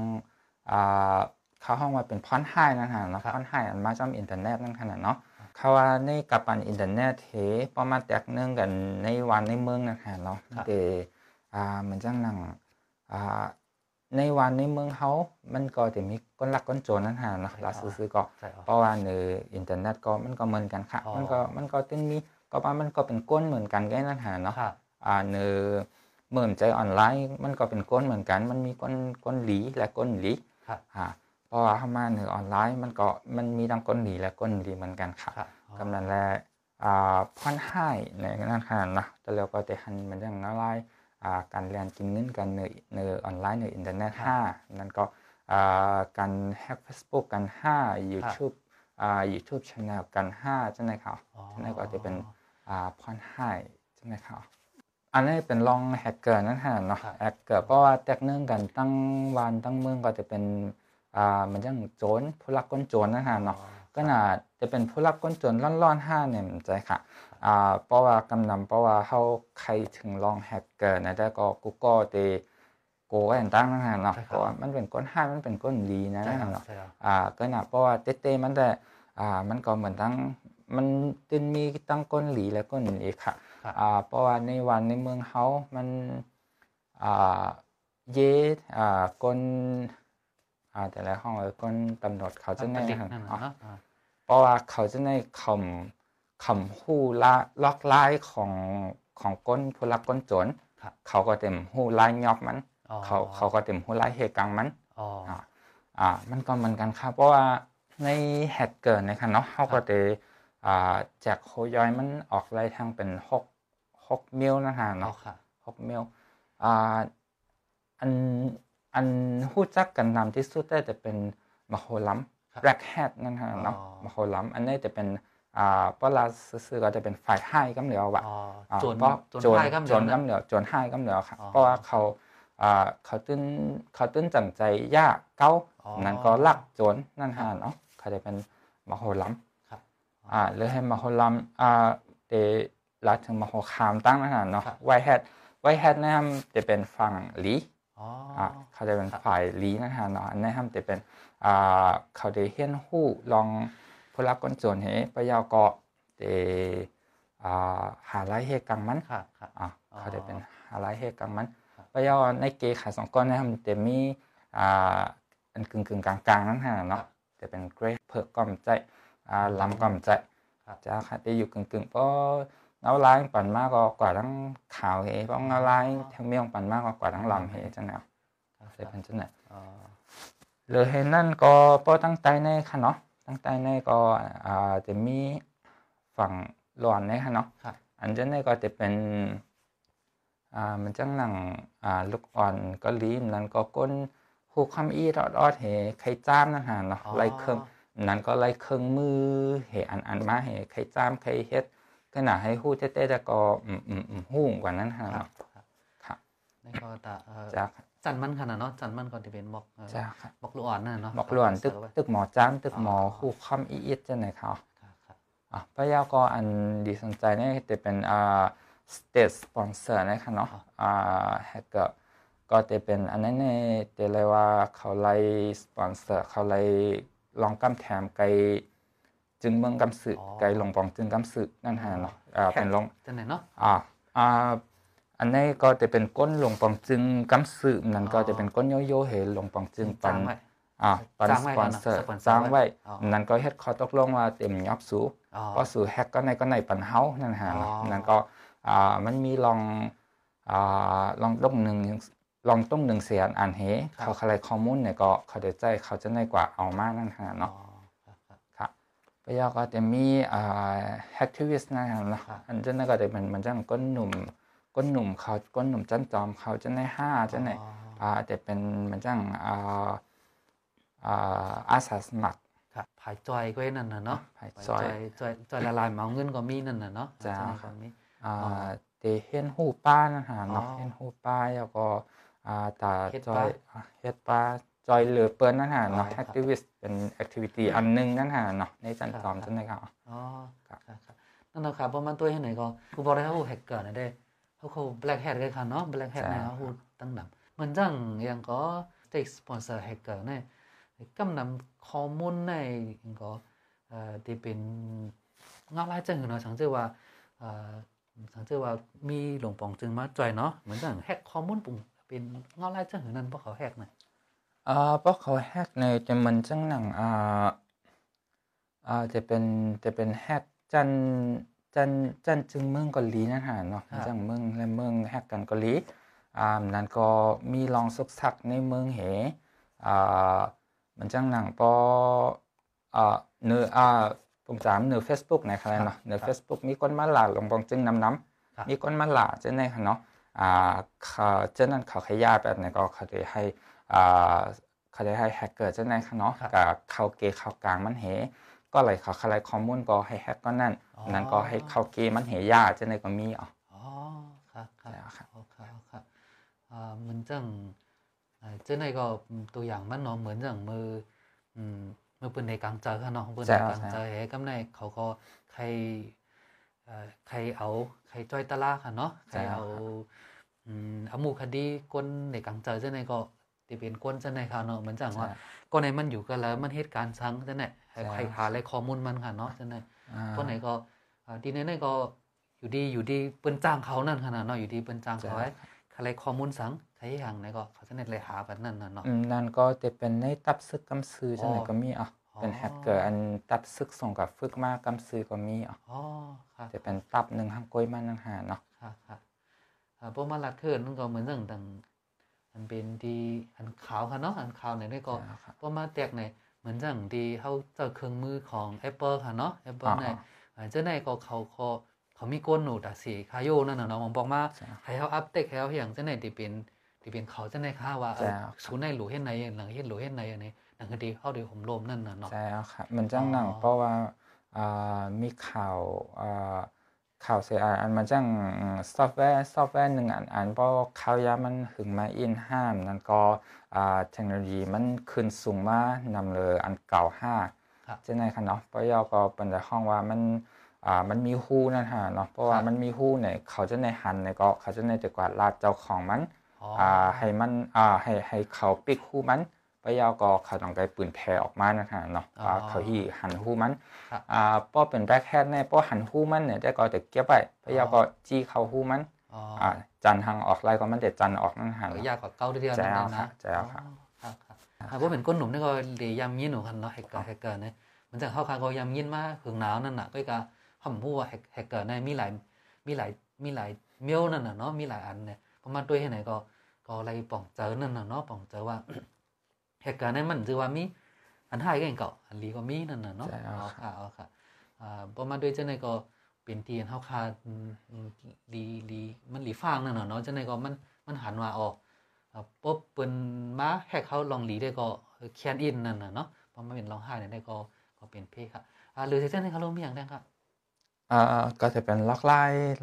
อ่า เขาห้องว่าเป็นพอนไฮนั่นหาเนาะพอนไฮอันมาจอมอินเทอร์เน็ตนั่นขนาดเนาะเขาว่าในกับปันอินเทอร์เน็ตเฮประมาณแตกหนึงกันในวันในเมืองนั่นหาเนาะแต่อ่ามันจังนั่งอ่าในวันในเมืองเขามันก็จะมีก้นลักก้นโจรนั่นหาเนาะลาซื้อๆก็ใช่อ๋อเพราะว่าในอินเทอร์เน็ตก็มันก็เหมือนกันค่ะอ๋อมันก็มันก็ตึงมีก็ว่ามันก็เป็นก้นเหมือนกันแค่นั้นหาเนาะค่ะอ่าในเหมือนใจออนไลน์ มันก็เป็นก้นเหมือนกัน มันมีก้นก้นหลีและก้นหลีค่ะอ่า เพราะว่าเข้ามาในออนไลน์มันก็มันมีทั้งก้นหลีและก้นหลีเหมือนกันค่ะค่ะอ๋อกำนันแลอ่าพ่อนให้ในนั้นค่ะเนาะแต่แล้วก็แต่หันมันยังละลายอ่าการเรียนกินเงินกันในในออนไลน์ในอินเทอร์เน็ตห้านั่นก็อ่าการแฮก Facebook กันห้า YouTube อ่า YouTube Channel กันห้าจังได๋ครับอ๋อนั่นก็จะเป็นอ่าพ่อนให้จังได๋ครับอันนี้เป็นลองแฮกเกอร์นั่นฮะเนาะครับแฮกเกอร์เพราะว่าแตกเนื่องกันตั้งวันตั้งเมืองก็จะเป็น อ่ามันจังโจรผู้ลักก้นโจรนั่นฮะเนาะก็น่าจะเป็นผู้รับก้นจนร่อนๆห้าเนี่ยมันใจค่ะอ่าเพราะว่ากำนำเพราะว่าเขาใครถึงลองแฮกเกอร์นะแต่ก็กูก็เตโกแอนตั้งนะฮะเนาะใช่ครับเพราะว่ามันเป็นก้นห้ามันเป็นก้นดีนะใช่นะครัฮะบเนาะใช่ครับอ่าก็น่ะเพราะว่าเต้ๆมันแต่อ่ามันก็เหมือนทั้งมันตึนมีตั้งก้นหลีและก้นหลีค่ะครับอ่าเพราะว่าในวันในเมืองเขามันอ่าเยอ่าก้นอ่า แต่ละห้องเลยก้นตำรวจเขาจะปแน่ระดิษนะฐ์นั่นอ๋อน่ะเนาะอ่าเพราะว่าเขาจะในคำคำหู้ละล็อกไล่ของของก้นผู้รับก้นโจรครับเขาก็เต็มหู้ไล่ยอกมันอ๋อเขาเขาก็เต็มหู้ไล่เหตุกังมันอ๋ออ่าอ่ามันก็เหมือนกันครับเพราะว่าในแฮกเกอร์นะครับเนาะเขาก็จะอ่าแจกโคย่อยมันออกไล่ทางเป็นหกหกมิลนะฮะเอาเนาะค่ะหกมิลอ่าอัน อันหู้จักกันนำที่สุดได้จะเป็นมาโคลัมครับแบล็กแฮทนั่นฮะเนาะอ๋อมาโคลัมอันนี้จะเป็นอ่าปลาซื้อๆก็จะเป็นฝ่ายให้กำเหลียวว่ะอ๋ออ่าโจรเพราะโจรโจรไพ่กำโจเนิรดกำเหลียวโจรให้กำเหลียวครับอ๋อเพราะว่าเขาอ่าเขาตื้นเขาตื้นจังใจยากเก้าอ๋อนั่นก็ลักโจรนั่นฮะเนาะเขาจะเป็นมาโคลัมครับอ่าหรือให้มาโคลัมอ่าเดลัดถึงมาโคคามตั้งนะฮะเนาะครับไวแฮทไวแฮทนะครับจะเป็นฝั่งหลีอ๋ออ่า เขาจะเป็นครับฝ่ายลีนะฮะเนาะอันนี้ทำจะเป็นอ่าเขาได้เฮียนหู้ลองผู้รักคนจนเหปะยาวเกาะเดอ่าหาไล่เฮกังมันค่ะค่ะอ่าอ๋อเขาจะเป็นหาไล่เฮกังมันครับปะยาวในเกขายสองก้อนนะครับจะมีอ่าอันกึ่งกึ่งกลางกลางๆนั่นฮะเนาะจะเป็นเกรดเผือกก้อมใจอ่าลำก้อมใจครับจะค่ะจะอยู่กึ่งกึ่งๆเพราะ เงาลายปั่นมากกว่าทั้งขาวเหเพราะเงาลายทั้งเมี่ยงปั่นมากกว่าทั้งลำเหจังแนวครับใส่เป็นจังแนวอ๋อหรือเห็นนั่นก็พอตั้งใจในค่ะเนาะตั้งใจในก็อ่าจะมีฝั่งหลอนในค่ะเนาะครับอันเจนในก็จะเป็นอ่ามันจังหนังอ่าลูกอ่อนก็ลีมนั้นก็ก้นหูคำอีรอดออดเหไข่จ้ามนั่นหาเนาะไล่เครื่องนั้นก็ไล่เครื่องมือเหอันอันมาเหไข่จ้ามไข่เฮ็ด ก็น่าให้หู้เต้ๆแต่ก็อืมอืมอืมหู้กว่านั้นหาครับเนาะครับครับนี่ก็ตะเอ่อจ้าจันมันขนาดเนาะจันมันก็จะเป็นบอกเอ่อจ้าครับบอกลูกอ่อนนั่นเนาะบอกหลวนตึกเสิร์ฟไว้ตึกหมอจ้ามตึกหมออ๋อหู้คำอีอิดจังไหนเขาครับครับอะพะเยาก็อันดีสนใจเนี่ยจะเป็นอ่า state sponsor นะครับเนาะอ่าแฮกเกอร์ก็จะเป็นอันนั้นเนี่ยจะเรียกว่าเขาไล่สปอนเซอร์เขาไล่ลองกำแถมไกล จึงเมืองกำสือไกลลงปองจึงกำสือนั่นฮะเนาะอ่าเป็นลงจันไหนเนาะอ่าอ่าอันนี้ก็จะเป็นก้นหลวงปองจึงกำสือนั่นก็จะเป็นก้นโยโย่เหหลวงปองจึงปัจ้านงไว้อ่าปันจ้างสไว้ปก่ออนนเนาะเซอร์สปอนเซอร์จ้างไว้อ๋อนั่นก็เฮ็ดข้อตกลงว่าเต็มยอบสูอ๋อก็สู่แฮกก็ในก็ในปันเฮานั่นฮะอ๋อนั่นก็อ่ามันมีลองอ่าลองต้องหนึ่งลองต้องหนึ่งเสียนอ่านเฮเขาอะไรข้อมูลเนี่ยก็เขาเดี๋ยวใจเขาจะในกว่าเอามากนั่นฮะอ๋อเนาะ ครับครับ ครับ ไปยาก็จะมีอ่าแฮกทิวิสนะฮะเนาะครับอันจะนั่นก็จะเป็นมันจังก้นหนุ่มก้นหนุ่มเขาก้นหนุ่มจันจอมเขาจะในห้าจะในอ๋ออ่าจะเป็นมันจังอ่าอ่าอาสาสมัครครับผายจอยก็ไว้นั่นน่ะเนาะผายผายจอยจอยจอยละลายเมาเงินก็มีนั่นน่ะเนาะจ้าจันไหนก็มีอ่าอ๋อเตเห็นหูป้านะฮะเนาะอ๋อเห็นหูป้าแล้วก็อ่าตาเฮ็ดจป้าอยอ่าเฮ็ดป้า จอยเหลือเปิ้นนั่นฮะเนาะอ๋อคแอรับคทิวิสต์เป็นแอคทิวิตี้อันหนึงนั่นฮะเนาะในจันครับตอมครับจังได๋ครับอ๋อครับครับครับนั่นนะครับประมาณตัวให้ไหนก็กูบอกได้เขาแฮกเกอร์นะเด้เขาเขา black hat กันค่ะเนาะ black hat ใช่เนี่ยเขาพูดตั้งนำเหมือนจังอย่างก็ take sponsor hacker เนี่ยกำนำข้อมูลในอย่างก็เอ่อที่เป็นเงาลายจังเนาะสังเกตว่าเอ่อสังเกตว่ามีหลวงปองจึงมาจ่อยเนาะเหมือนจังแฮกข้อมูลปุ่งเป็นเงาลายจังนั่นเพราะเขาแฮกนะ อ่าเพราะเขาแฮกในจะมันจังหนังอ่าอ่าจะเป็นจะเป็นแฮกจันจันจันจึงเมืองเกาหลีนั่นฮะเนาะจังเมืองและเมืองแฮกกันเกาหลีอ่านั่นก็มีลองซกซักในเมืองเหอ่ามันจังหนังปออ่าเนื้ออ่าผมจำเนื้อ Facebook นะครับเนาะเนื้อ Facebook มีคนมาหลาลงบองจึงนำน้ำครับมีคนมาหลาจะในค่ะเนาะอ่าเขาเจ้านั้นเขาขยายแบบนี้ก็เขาได้ให้อ่า เขาได้ให้แฮกเกอร์เจ้านั้นค่ะเนาะครับกับเขาเกย์เขากลางมันเหก็เลยเขาขลายข้อมูลก็ให้แฮกก็นั่นอ๋อนั้นก็ให้เขาเกย์มันเหยาเจ้านั้นก็มีอ๋ออ๋อครับครับแล้วครับโอเคโอเคอ่าเหมือนจังอ่าเจ้าในก็ตัวอย่างมันเนาะเหมือนจังมืออืมมือปืนในกลางเจอค่ะเนาะปืนในกลางเจอเฮ้กำในเขาก็ใครเอ่อใครเอาใครจ้อยตะลาค่ะเนาะใครเอาอืมเอาหมู่คดีก้นในกลางเจอเจ้าในก็ ที่เป็นก้นเจ้าในค่ะเนาะเหมือนจังว่าก็ในมันอยู่กันแล้วมันเหตุการณ์ซังเจ้าไหนใครหาอะไรข้อมูลมันค่ะเนาะเจ้าไหนอ่าคนไหนก็อ่าดีในนั้นก็อยู่ดีอยู่ดีเปิ้นจ้างเขานั่นขนาดเนาะอยู่ดีเปิ้นจ้างเขาไว้อะไรข้อมูลสังใครอย่างไหนก็เขาจะเน็ตเลยหาแบบนั้นน่ะเนาะอืมนั่นก็จะเป็นในตับซึกกำซื้อเจ้านั้นอ๋อก็มีอ๋อเป็นอ๋อแฮกเกอร์อันตับซึกส่งกับฝึกมากำซื้อก็มีอ๋ออ๋อครับจะเป็นตับหนึ่งห้างก้อยมันนั่นหาเนาะครับครับอ่าพวกมาลัดเทิร์นมันก็เหมือนเรื่องต่าง อันเป็นดีอันขาวค่ะเนาะอันขาวไหนได้ก็ใช่ครับพวกมาแตกไหนเหมือนจังดีเขาเจอเครื่องมือของ Apple ค่ะเนาะ Apple อ๋อในอ่าเจ้าในก็เขาเขาเขามีก้นหนูดาสีคาโยนั่นน่ะเนาะผมบอกมาใช่ครับให้เขาอัปเดตให้เขาอย่างเจ้าไหนที่เป็นที่เป็นเขาเจ้าไหนค่ะว่าเออใช่ครับศูนย์ในหลูเฮ็ดในหลังเฮ็ดหลูเฮ็ดในอันนี้หนังคดีเขาเดี๋ยวผมรวมนั่นน่ะเนาะใช่แล้วครับมันจังหนังอ๋อเพราะว่าอ่ามีข่าวอ่า ข่าวเสียอันมันจังซอฟต์แวร์ซอฟต์แวร์หนึ่งอันอันเพราะข่าวยามันหึงมาอินห้ามนั่นก็อ่าเทคโนโลยีมันขึ้นสูงมานำเลยอันเก่าห้าครับเช่นไรครับเนาะเพราะยอก็เป็นแต่ห้องว่ามันอ่ามันมีหู้นั่นฮะเนาะเพราะว่ามันมีหู้เนี่ยเขาจะในหันเนี่ยก็เขาจะในแต่กว่าลาดเจ้าของมันอ๋ออ่าให้มันอ่าให้ให้เขาปิกหูมัน ปะยาวก็เขาต้องได้ปืนแพรออกมานะฮะเนาะอ๋ออ่าเขาที่หันหูมันครับอ่าป้อเป็นแบ็คแฮดแน่ป้อหันหูมันเนี่ยได้ก็จะเก็บไว้ปะยาวก็จี้เข้าหูมันอ๋ออ่าจันทางออกไล่ก็มันเด็ดจันออกนั่นฮะเออเนาะยากกว่าเก้าทีเดียวใช่นั่นครันะบใช่ครับอ๋อครับครับอ่าพวกเป็นก้นหนุ่มนี่ก็เลยยำยินหนูกันเนาะแฮกเกอร์แฮกเกอร์เนี่ยมันจะเข้าคาก็ยำยินมาหึงหนาวนั่นน่ะก็ก็ห่ำพูดว่าแฮกแฮกเกอร์เนี่ยมีหลายมีหลายมีหลายเมียวนั่นน่ะเนาะมีหลายอันเนี่ยประมาณด้วยให้ไหนก็ก็อะไรป่องเจอนั่นน่ะเนาะป่องเจอว่า แฮกเกอร์เนี่ยมันคือว่ามีอันให้ก็ยังเก่าอันลีก็มีนั่นน่ะเนาะใช่อ๋ครัอบค่ะอ๋อค่ะอ่าประมาณด้วยเจ้าในก็เป็นทีนเฮาคาอืมอืมลีลีมันหลีฟางนั่นน่ะเนาะเจ้าในก็มันมันหันว่าออกอ่าปุ๊บเปิ้นมาแฮกเขาลองหลีได้ก็เคียนอินนั่นน่ะเนาะพอมาเป็นลองห้าเนี่ยได้ก็ก็เป็นเพศครับอ่าหรือที่เส้นให้เขาลงมีอย่างได้ครับอ่าก็จะเป็นล็อกไล่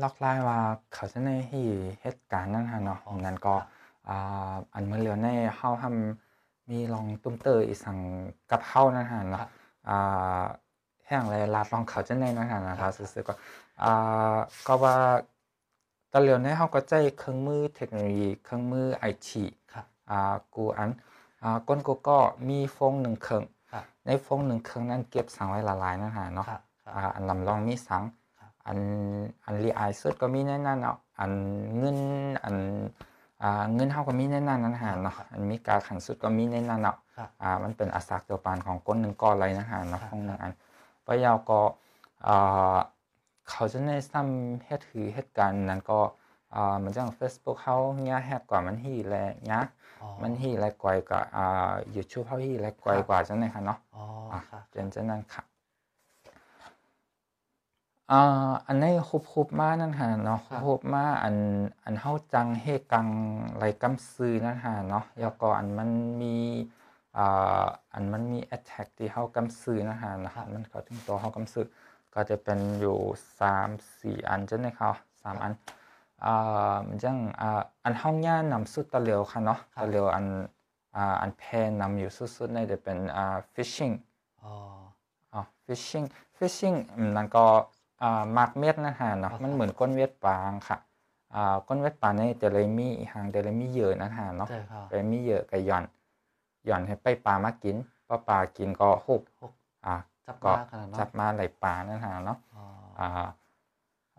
ล็อกไล่ว่าเขาจะในที่เหตุการณ์นั้นฮะเนาะนั้นก็อ่าอันเมื่อเร็วในเฮาทำ มีลองตุ้มเตออีสังกับเฮานั่นฮะคเนาะรับอ่าแห่งไรลาดลองเขาจะในนั่นฮะนะครับซื่อๆก็อ่าก็ว่าตอนเร็วในเฮาก็ใจเครื่องมือเทคโนโลยีเครื่องมือไอทีครับอ่ากูอันอ่าก้นกูก็มีโฟงหนึ่งเครื่องครับในโฟงหนึ่งเครื่องนั้นเก็บสังไว้ละลายนั่นฮะเนาะครับครับอ่าอันลำลองมีสังครับอันอันรีไอสุดก็มีแน่นอนเนาะอันเงินอัน อ่าเงินเฮาก็มีแน่นอนนั่นหาเนาะอันมีกาขันสุดก็มีแน่นอนเนาะครับอ่ามันเป็นอาศักเดียวปานของก้นหนึ่งก้อนเลยนะฮะเนาะครับของหนึ่งอันปะยาวก็อ่าเขาจะในซ้ำเฮ็ดถือเหตุการณ์นั้นก็อ่ามันจัง Facebook เฮาเนี่ยแฮกกว่ามันฮีแลเนี่ยอ๋อมันฮีแลกวยกว่าอ่า YouTube เฮาฮีแลกวยกว่าจังได๋ค่ะเนาะอ๋ออะครับเป็นเช่นนั้นค่ะ อ่าอันนี้คุบคุบมานั่นฮะเนาะคุบคุบมาอันอันเฮาจังเฮกังไรกำซื้อนั่นฮะเนาะแล้วก็อันมันมีอ่าอันมันมี attack ที่เฮากำซื้อนั่นฮะนะฮะมันเข้าถึงตัวเฮากำซื้อก็จะเป็นอยู่3 4อันจังได๋ครับ3อันอ่ามันจังอ่าอันห้องย่านนำสุดตะเลียวค่ะเนาะครับตะเลียวอันอ่าอันแพนนำอยู่สุดๆในจะเป็นอ่า fishing อ๋ออ๋อ fishing fishing อืมนั่นก็อ่ามา ร์กเม็ดนะฮะเนาะครับมันเหมือนก้นเวทปางค่ะอ่าก้นเวทปางนี่จะเลยมีหางจะเลยมีเยอะนะฮะเนาะใช่ครับเลยมีเยอะก็หย่อนหย่อนให้ไปปลามากินพอปลากินก็ฮุบฮุบอ่าจับก็มาขนาดเนาะจับมาไหลปลานะฮะเนาะอ๋ออ่า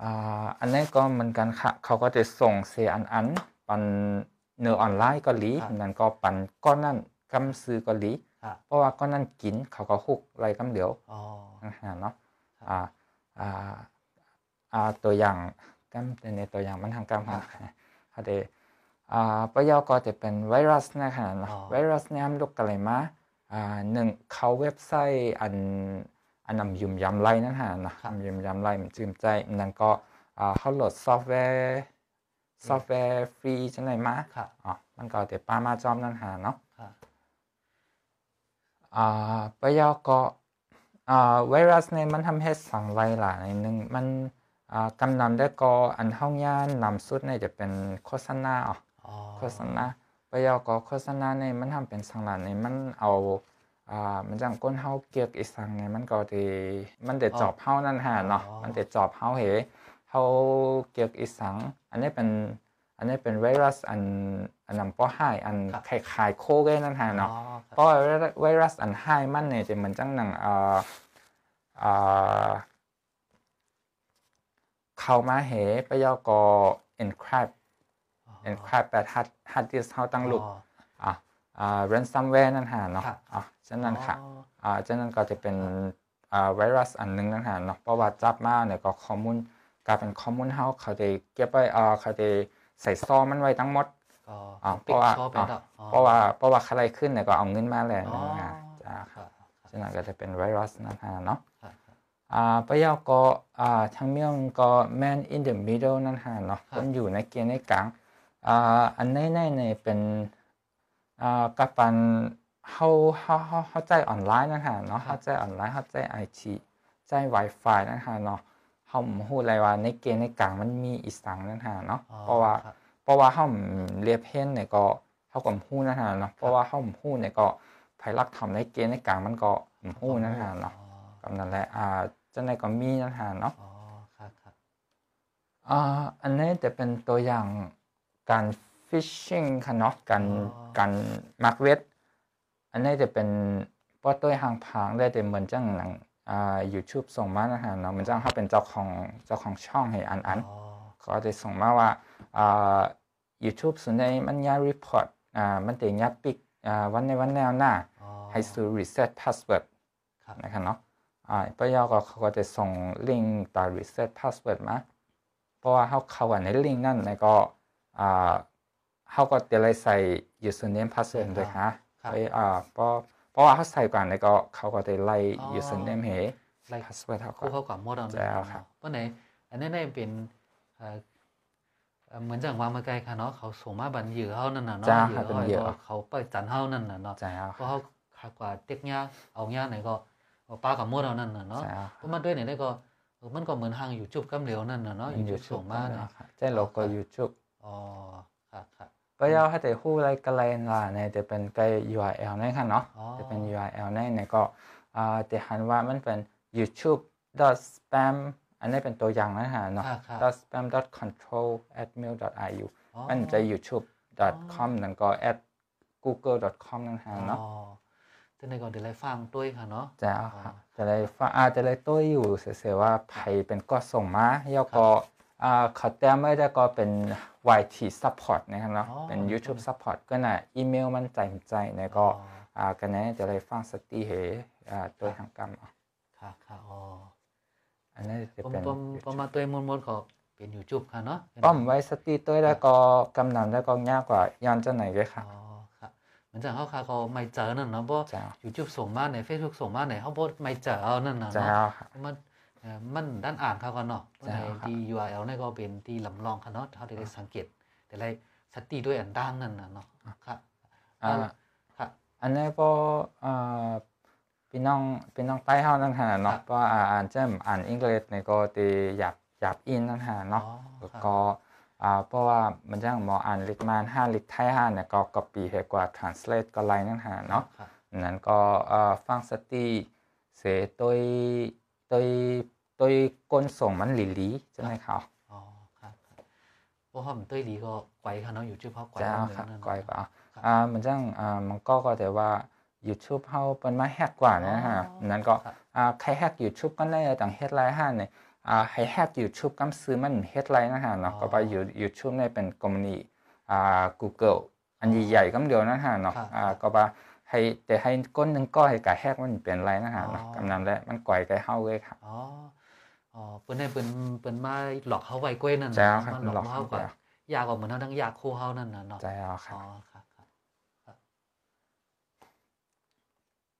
อ่าอันนี้ก็เหมือนกันค่ะ เขาก็จะส่งเสียอันอัน ปันเนื้อออนไลน์เกาหลีนั่นก็ปันก้อนนั่นกำซื้อเกาหลีครับเพราะว่าก้อนนั่นกินเขาก็ฮุกไรกำเดียวอ๋อนะฮะเนาะครับอ่าอ่าอ่า ตัวอย่างกำในตัวอย่างมันทางกำครัค่ะบเขาเดอ่าประโยคก็จะเป็นไวรัสนะคะเนาะอ๋อไวรัสเนี่ยมันลุกอะไรมาอ่าหนึ่งเขาเว็บไซต์อันอันนำยุ่มยำไรนั่นฮะเนาะครับยุ่มยำไรมันจืมใจนั่นก็อ่าเขาโหลดซอฟต์แวร์ซอฟต์แวร์ฟรีจังไหนมาครับอ๋อมันก็จะป้ามาจอมนั่นฮะเนาะครับอ่าประโยคก็อ่า ไวรัสเนี่ยมันทำให้สังไรหลายหนึ่งมันอ่ากำนำได้ก็อันห้องย่านนำสุดเนี่ยจะเป็นโฆษณาอ๋ออ๋อโฆษณาประโยคก็โฆษณาเนี่ยมันทำเป็นสังหลานเนี่ยมันเอาอ่ามันจังก้นเฮาเกียกอีสังเนี่ยมันก็ดีมันเด็ดจอบเฮานั่นฮะเนาะมันเด็ดจอบเฮาเหเฮาเกียกอีสัง อันนี้เป็นอั นนี้เป็นไวรัสอันอันนำป้อให้อันคล้ายๆโคเกนั่นฮะเนาะอ๋อคเพรับราะว่าไวรัสไวรัสอันไฮมันเนี่ยจะเหมือนจังหนังเอ่อเอ่อเข้ามาเหไปยอกอ encrypt อ๋อ encrypt แบบฮัดฮัดดิสเฮาตั้งลูกอ๋ออะอ่า ransomware นั่นหาเนาะครับอะฉะนั้นค่ะอ๋ออ่าฉะนั้นก็จะเป็นอ่าไวรัสอันหนึงนั่นหาเนาะเพราะว่าจับมาเนี่ยก็ข้อมูลกลายเป็นข้อมูลเฮาเขาจะเก็บไว้อ่าเขาจะ ใส่ซองมันไว้ทั้งหมดก็อ่าปิดเพราะว่าชอบไปอ่าแล้วอ๋อเพราะว่าเพราะว่าอะไรขึ้นเนี่ยก็เอาเงินมาแล้วอ๋อนะจ้าครับฉะนั้นก็จะเป็นไวรัสนะฮะเนาะครับครับอ่าประโยคก็อ่าทางเมียงก็ man in the middle นั่นฮะเนาะครับคนอยู่ในเกียร์ในกลางอ่าอันในในเนี่ยเป็นอ่ากับปันเฮาเฮาเฮาเฮาใจออนไลน์นั่นฮะเนาะเฮาใจออนไลน์เฮาใจไอทีใจ Wi-Fi นั่นฮะเนาะ เฮาบ่ฮู้เลยว่าในเกียร์ในกลางมันมีอีสังนั่นฮะเนาะอ๋อเพราะว่าครับเพราะว่าเฮาเรียบเห็นเนี่ยก็เฮาก็บ่ฮู้นั่นฮะเนาะเพราะว่าเฮาบ่ฮู้เนี่ยก็ไผลักทำในเกียร์ในกลางมันก็บ่ฮู้นั่นฮะเนาะอ๋อกำนั่นแหละอ่าจังไดก็มีนั่นหาเนาะอ๋อครับครับอ่าอันนี้จะเป็นตัวอย่างการ fishing ค่ะเนาะการการมักเวทอันนี้จะเป็นป้อตัวหางพางได้แต่เหมือนจังหนัง อ่า YouTube ส่งมานะฮะเนาะเหมือนจังเขาเป็นเจ้าของเจ้าของช่องให้อันอันอ๋อเขาจะส่งมาว่าอ่า YouTube ส่วนใหญ่มันยา report อ่ามันแต่ยาปิกอ่าวันในวันแนวหน้าอ๋อให้ซื้อ reset password ครับนะครับเนาะอ่าปยก็เขาก็จะส่งลิงก์ต่อ reset password มาเพราะว่าเขาเข้ากันในลิงก์นั่นแล้วก็อ่าเขาก็จะเลยใส่ username password ด้วยฮะครับไปอ่าเพราะ เพราะว่าเขาใส่ก่อนแล้วก็เขาก็จะไล่อ๋อ username ให้ไล่ password เขาคู่ก็เข้ากับหมดเอาใช่ครับเพราะไหนอันนี้ได้เป็นเอ่อเอ่อเหมือนจังวางมาไกลค่ะเนาะเขาส่งมาบันเหยื่อเฮานั่นน่ะเนาะจ้าเหยื่ครับเป็นอเหยื่อเฮาเขาไปจันเฮานั่นน่ะเนาะใช่ครับเพราะเขาขากว่าเต็กยาเอายาไหนก็เอาปลากับหมดเอานั่นน่ะเนาะใช่ครับเพราะมาด้วยเนี่ยได้ก็เออมันก็เหมือนทางอยู่จุบกำเหลวนั่นน่ะเนาะอยู่จุบส่งมาเนาะเนาะใช่โลโก้ YouTube อ๋อครับครับปยเขาจะคู่อะ ไรกันเลยล่ะเนี่ยจะเป็นใกล้ URL นี่ค่ะเนาะอ๋อจะเป็น URL นี่เนี่ยก็อ่าจะหันว่ามันเป็น youtube spam อันนี้เป็นตัวอย่างนะฮะเนาะครับครับ spam control at mail ru อ๋อมันจะ youtube com นั่นก็ at google com นั่นฮะเนาะอ๋อจะในก่อนเดี๋ยวไล่ฟังด้วยค่ะเนาะจะเอาค่ะจะเลยฟังอาจจะเลยตัวอยู่เสียๆว่าใครเป็นก็ส่งมาแล้วก็ อ่าเขาแต้มไม่ได้ก็เป็น YT support นะครับเนาะอ๋อเป็น YouTube support ก็น่ะอีเมลมันใจใจเนี่ยก็อ๋ออ่ากันนี้จะเลยฟังสติเหอ่าตัวทางกรรมอะค่ะค่ะอ๋ออันนี้จะผมเป็นผมผมมาตัวมนมนๆก็เป็นอยู่จุบค่ะเนาะเป็นป้อมไว้สติตัวแล้วก็กำนำแล้วก็ยากกว่าย้อนจะไหนเลยค่ะอ๋อครับเหมือนจังเขาค่ะเขาไม่เจอนั่นเนาะเพราะจ้ายูทูบส่งมาใน Facebook ส่งมาในเขาบ่ไม่เจอเอานั่นน่ะจ้าเนาะค่ะมันเอ่อ มันด้านอ่านเขากันเนาะเพราะในจ้าครับที่ URL นี่ก็เป็นที่ลำลองค่ะเนาะเขาได้สังเกต แต่ไรสติด้วยอันด้านนั่นน่ะเนาะครับอ่าครับอันนี้ก็อ่าพี่น้องพี่น้องใต้เฮานั่นฮะครัเนาะบเพราะว่าอ่านเจ้มอ่านอังกฤษในก็ตีหยาบหยาบอินนั่นฮะเนาะอ๋อแล้วครับก็อ่าเพราะว่ามันจังหมออ่านลิตรมาน5ลิตรไทย5เนี่ยก็ก๊อปปี้ให้กว่า translate ก็ไลนั่นหาเนาะครับนั้นก็เอ่อฟังสติเสโดยโดย โดยก้นส่งมันหลีหลีใช่ไหมครับอ๋อครับครับเพราะว่ามันเต้ยดีก็ไกวค่ะเนาะอยู่ชื่อเพราะไกวเจ้าเมืองครับนั่นก้อยก็เนาะอ่ามันจังอ่ามันก็ก็แต่ว่า YouTube เฮาเปิ้นมาแฮกกว่านะฮะอ๋อนั้นก็ครับอ่าใครแฮก YouTube ก็ได้ต่างเฮ็ดไลน์ห้าเนี่ยอ่าให้แฮก YouTube กำซื้อมันเฮ็ดไลน์นะฮะเนาะก็ไปอยู่ YouTube เนี่ยเป็นคอมมูนิอ่า Google อันใหญ่ๆกำเดียวนะฮะเนาะอ่าก็ว่าให้แต่ให้ก้นหนึงก็ให้กะแฮกมันเป็นไรนะฮะเนาะกำนั้นแหละมันก่อยไกเฮาเลยครับอ๋อ อ๋อเปิ้นให้เปิ้นเปิ้นมาหลอกเขาไว้กล้วยนั่นน่ะเจ้าครับมันหลอกหลอกเขาเขาก่อนเจ้ายากกว่าเหมือนเฮาทั้งยากคู่เฮานั่นน่ะเนาะใจเอาครัอ๋บอครับครับ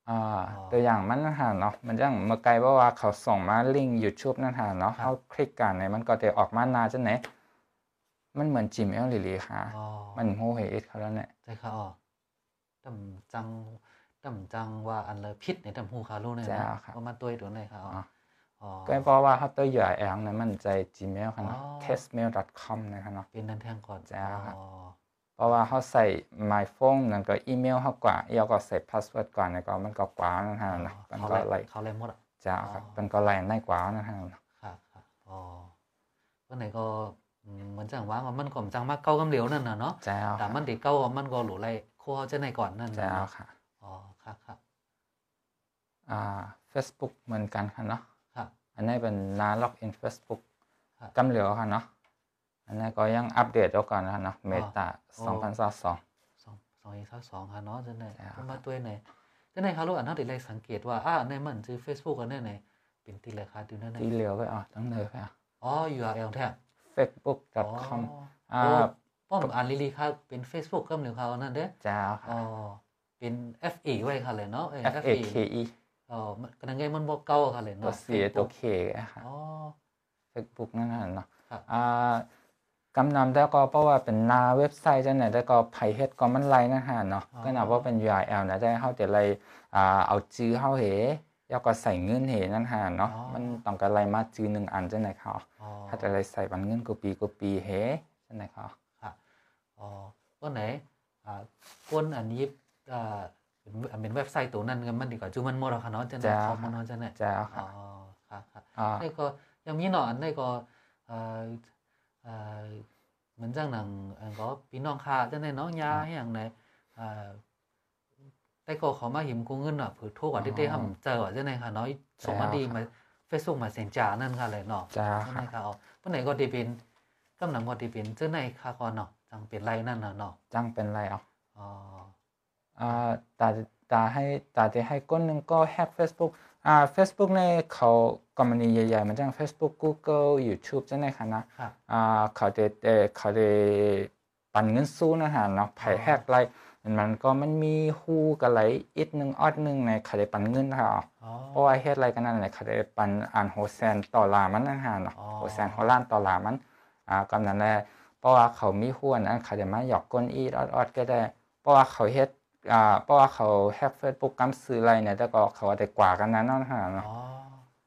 อ่าอ๋อตัวอย่างมันนะฮะเนาะมันจังเมื่อไกลว่าว่าเขาส่งมาลิงก์ YouTube นั่นฮะเนาะครับเฮาคลิกกันเนี่ยมันก็จะออกมาหน้าจังไหนมันเหมือน Gmail หลีๆค่ะอ๋อมันโหเหตุเขาแล้วเนี่ยใช่ค่ะอ๋อตำจังตำจังว่าอันเลยพิษในตำหูคารู้เนี่ยเจ้านะครับว่ามาตัวตัวไหนครับอ๋ออ๋ออ๋อ ก็เพราะว่าเขาตัว URL เนี่ยมันใจ Gmail ค่ะเนาะอ๋อ testmail.com นะครับเนาะเป็นนันแทงก่อนเจ้าครับอ๋อเพราะว่าเขาใส่ my phone นั่นก็อีเมลเขากว่าแล้วก็ใส่ password ก่อนเนี่ยก็มันก็กว่านะฮะเนาะมันเขาก็ไล่ไล่เขาไล่หมดอะเจ้าครับอ๋อมันก็ไล่ได้กว่านะฮะครับครับอ๋อวันไหนก็อืมเหมือนจังว่ามันก็จังมากเก้ากำเหลียวนั่นน่ะเนาะเจ้าคแต่รับมันเด็กเก้ามันก็หลูไรโคเขาจะในก่อนนั่นน่ะเจ้าเนาะค่ะอ๋อครับครับอ่า Facebook เหมือนกันค่ะเนาะครับ อันนี้เป็นหน้าล็อกอิน Facebook ครับกำเหลียวค่ะเนาะอันนี้ก็ยังอัปเดตแล้วก่อนนะเนาะเมตาโอ้2022สองสองอีกสักสองค่ะเนาะจะไหนเจ้าก็มาตัวไหนจะไหนครับลูกอันนั้นติดเลยสังเกตว่าอ่าในมันชื่อ Facebook อันนั้นไหนเป็นติดเลยค่ะติดนั่นไหนที่เหลียวไปอะต้องเลยไปอะอ๋อ URL แท้ facebook.com อ๋ออ่าโอ้ป้อมอ่านลีลีค่ะเป็น Facebook ก็เหลือเขาอันนั่นเด้เจ้าอ๋อค่ะเป็น FE ไว้ค่ะเลยเนาะเอ้ย F A K E อ๋อมันก็นั่นไงมันบอกเก่าค่ะเลยตัวเนาะ C ตัว Facebook K อะค่ะ อ๋อ Facebook นั่นน่ะเนาะครับ อ่ากำนำแล้วก็เพราะว่าเป็นหน้าเว็บไซต์จังไหนแล้วก็ไผเฮ็ดก็มันไลนะฮะเนาะอ๋อ ก็นับว่าเป็น URL นะได้เฮาจะไลอ่าเอาจื้อเฮาเหแล้วก็ใส่เงินเหนั่นฮะเนาะมันต้องการไลมาจื้อหนึ่งอันจังไหนครับอ๋อถ้าจะไลใส่บันเงินกูปีกูปีเหจังไหนครับค่ะอ๋อวันไหนอ่าก้นอันนี้อ่าเป็น อันเป็นเว็บไซต์ตัวนั้นกันมันดีกว่าจูมันหมดแล้วค่ะเนาะจะไหนจ้าข้อมูลเนาะจะไหนเจ้าคอ๋รัอบครับครับอ่านี่ก็ยังมีหนอนนี่ก็เอ่อเอ่อเหมือนจังหนังอันก็พี่น้องค่ะจังได๋เนาะยาให้หยังไหนเอ่อแต่ก็เขามาหิมกูเงินอะเผื่อโทรกว่าที่ได้ทำเจอว่าจังได๋ค่ะเนาะส่งมาดีมา Facebook มาเซ็นจานั่นค่ะเลยเนาะเจ้าจังคได๋รับค่ะเอาปานไหนก็ได้เป็นกำลังก็ได้เป็นจังได๋ค่ะก่อนเนาะจังเป็นไรนั่นน่ะเนาะจังเป็นไรเอาอ๋ ออ่าตาตาให้ตาจะให้ก้นหนึ่งก็แฮก Facebook อ่า Facebook ในเขากรณีใหญ่ๆมันจัง Facebook Google YouTube จังไหนคะนะครับอ่าเขาจะเอ่อเขาจะปันเงินสู้นะฮะเนาะไผแฮกไรมันก็มันมีฮู้กับไหลอีกหนึ่งออดหนึ่งในเขาได้ปันเงินค่ะอ๋อเพราะว่าเฮ็ดอะไรกันนั่นแหละเขาได้ปันอ่านโฮแซนต่อลามันนะฮะเนาะอ๋อโฮแซนฮอลลานต่อลามันอ่ากำนั้นแหละเพราะว่าเขามีหุ้นนั้นเขาจะมาหยอกก้นอีดออดๆก็ได้ เพราะว่าเขาเฮ็ด อ่าเพราะว่าเขาแฮกเฟซบุ๊กกำซื้ออะไรเนี่ยแต่ก็เขาได้กว่ากันนั้นนะฮะเนาะอ๋อ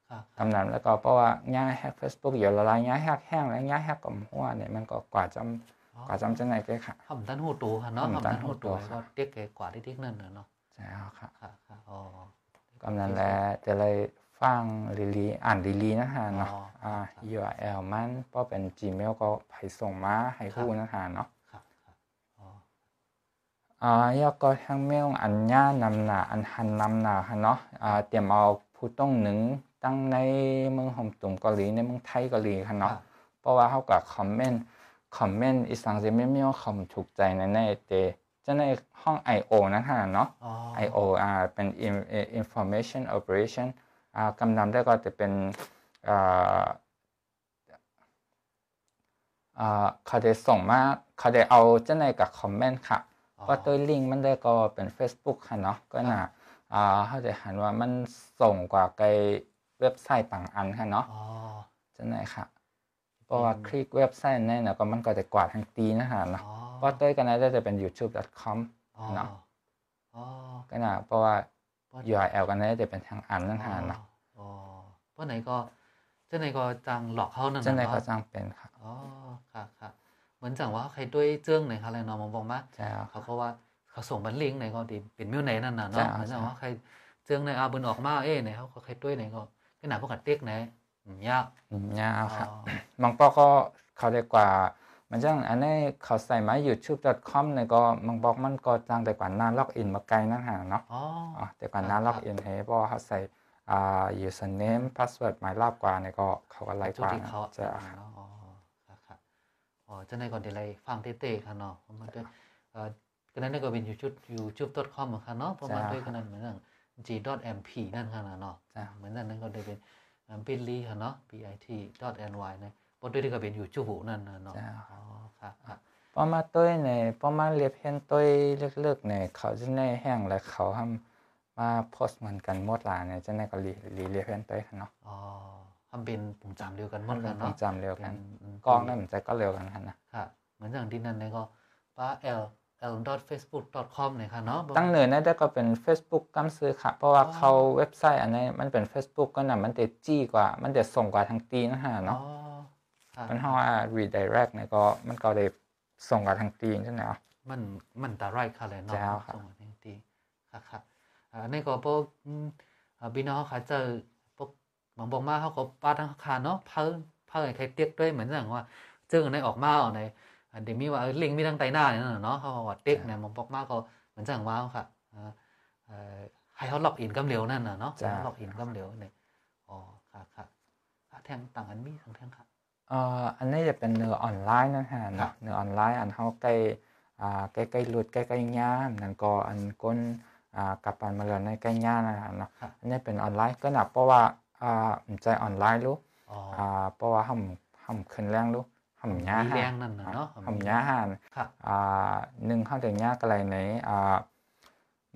ครับกำนั้นแล้วก็เพราะว่าง่ายแฮกเฟซบุ๊กอยู่ละลายง่ายแฮกแห้งและง่ายแฮกกับหัวเนี่ยมันก็กว่าจำอ๋อกว่าจำจังไหนก็ค่ะทำตันหูตูค่ะเนาะทำทำตัตันนหูหูตูตูครัก็บเด็กเก๋กว่าที่ทิกนั่นน่ะเนาะใช่แล้วค่ะค่ะค่ะอ๋อกำนั้นแหละจะเลยฟังลีลีอ่านลีลีนะฮะเนาะอ๋ออ่า URL มันเพราะเป็น Gmail ก็ให้ส่งมาให้ฮู้นะฮะเนาะครับครับอ๋อ อ่าแล้วก็ทางเมลอันย่านำหนาอันหันนำหนาฮะเนาะอ่าเตรียมเอาผู้ต้องหนึ่งตั้งในเมืองฮ่องตุงเกาหลีในเมืองไทยเกาหลีค่ะเนาะครับเพราะว่าเขาก็คอมเมนต์คอมเมนต์อีสังจะไม่มีคอมถูกใจในในเตจะในห้อง I.O. นะฮะเนาะอ๋อ I.O. อ่าเป็น in- information operation อ่ากำนำได้ก็จะเป็นอ่าอ่าเขาจะส่งมาเขาจะเอาจะในกับคอมเมนต์ค่ะ อ๋อก็ตัวลิงก์มันได้ก็เป็น Facebook ค่ะเนาะก็น่ะอ่าเขาจะหันว่ามันส่งกว่าไกเว็บไซต์บางอันค่ะเนาะอ๋อจะไหนค่ะเพราะว่าอืมคลิกเว็บไซต์นั่นน่ะก็มันก็จะกวาดทางตีนะฮะเนาะอ๋อเพราะตัวกันนั้นจะเป็น youtube.com อ๋อเนาะอ๋อก็น่ะเพราะว่าเพราะ URL กันนั้นจะเป็นทางอันนั่นฮะเนาะอ๋อเพราะไหนก็เจ้าไหนก็จังหลอกเขานั่นจะน่ะไหนก็เนาะจังเป็นค่ะอ๋อค่ะค่ะ เหมือนจังว่าใครด้วยเจิ้งไหนเขาเลยเนาะมองบอกมาเจ้าเขาก็ว่าเขาส่งบันลิงก์ไหนก็ดีเป็นมิวไหนนั่นน่ะจ้ะเนาะเหมือนจังว่าใครเจิ้งในอาบุญออกมาเอ้ไหนเขาก็ใครด้วยไหนก็ก็หนาพวกกัดเต็กไหนอืมยากอืมยาวครับอ๋อบางปอก็เขาเรียกว่ามันจังอันนี้เขาใส่มา youtube.com เนี่ยก็บางบอกมันก็จังแต่กว่าหน้าล็อกอินมาไกลนั่นหาเนาะอ๋ออ๋อแต่ก่อนหน้าล็อกอินให้เพราะว่าเขาใส่อ่า username password หมายรอบกว่าเนี่ยก็เขาก็ไล่จุกดว่าที่นะเขาจะ เนาะอ๋อครับครับ อ๋อจะในก่อนเดี๋ยวไรฟังเต้ๆค่ะเนาะเพราะมันด้วยเอ่อก็นั้นก็เป็น youtube youtube.com เหมือนกันเนาะเพราะมันด้วยกันนั้นเหมือนกัน g.mp นั่นค่ะเนาะจ้ะเหมือนนั้นก็ได้เป็น bit.ly ค่ะเนาะ bit.ny นะเพราะด้วยที่ก็เป็น YouTube นั่นนะเนาะจ้ะอ๋อครับครับพอมาต้วยเนี่ยพอมาเรียบเห็นต้วยเลิกๆเนี่ยเขาจะในแห้งและเขาทำมาโพสต์เหมือนกันหมดหลายเนี่ยจะในก็รีรีเรียบเห็นต้วยกันเนาะอ๋อ ทำเป็นปุ่มจำเดียวกันหมดกันผมเนาะจำเร็วกันอืมกล้องนั่นมันใจก็เร็วกันครับนะค่ะเหมือนอย่างที่นั่นเนี่ยก็ป้า l l facebook com เนี่ยค่ะเนาะตั้งเนินนั่นก็เป็น Facebook กำซื้อค่ะ เพราะว่าอ๋อเขาเว็บไซต์อันนี้มันเป็น Facebook ก็น่ะมันจะจี้กว่ามันจะส่งกว่าทางตีนะฮะอ๋อเนาะค่ะมันห้องว่า redirect เนี่ยก็มันก็ได้ส่งกว่าทางตีใช่ไหมอะมันมันตาไรค่ะเลยเนาะเจ้าครับส่งมาทางทีค่ะค่ะอ่าในก็พวกอืมอ่าพี่น้องเขาเจอพวก บางบอกมาเขาก็ป้าทางคาเนาะเพิ่มเพิ่มใครเตียกด้วยเหมือนอย่างว่าเจอในออกมาเอาในอ่าเดี๋ยวมีว่าเออลิงก์มีทั้งไตหน้าเนี่ยนะเนาะเขาบอกว่าเต็กเนี่ยบางบอกมาก็เหมือนอย่างว่าค่ะอ่าเอ่อให้เขาล็อกอินกำเร็วนั่นน่ะเนาะให้เขาล็อกอินกำเร็วเนี่ยอ๋อค่ะค่ะอะแทงต่างอันมีทั้งแทงค่ะเอ่ออันนี้จะเป็นเนื้อออนไลน์นะฮะครัเนาะบเนื้อออนไลน์อันเขาใกล้อ่าใกล้ใกล้รุดใกล้ใกล้ย่ามนั่นก็อันก้นอ่ากับปันมาเลยในใกล้ย่านะฮะเนาะครับอันนี้เป็นออนไลน์ก็หนักเพราะว่า อ่าผมใจออนไลน์รู้อ๋ออ่าเพราะว่าห่ำห่ำขึ้นแรงรู้ห่ำย่ามีหาแรงนั่นน่ะเนาะห่ำย่าหานค่ะอ่าหนึ่งเข้าถึงย่ากะไรไหนอ่า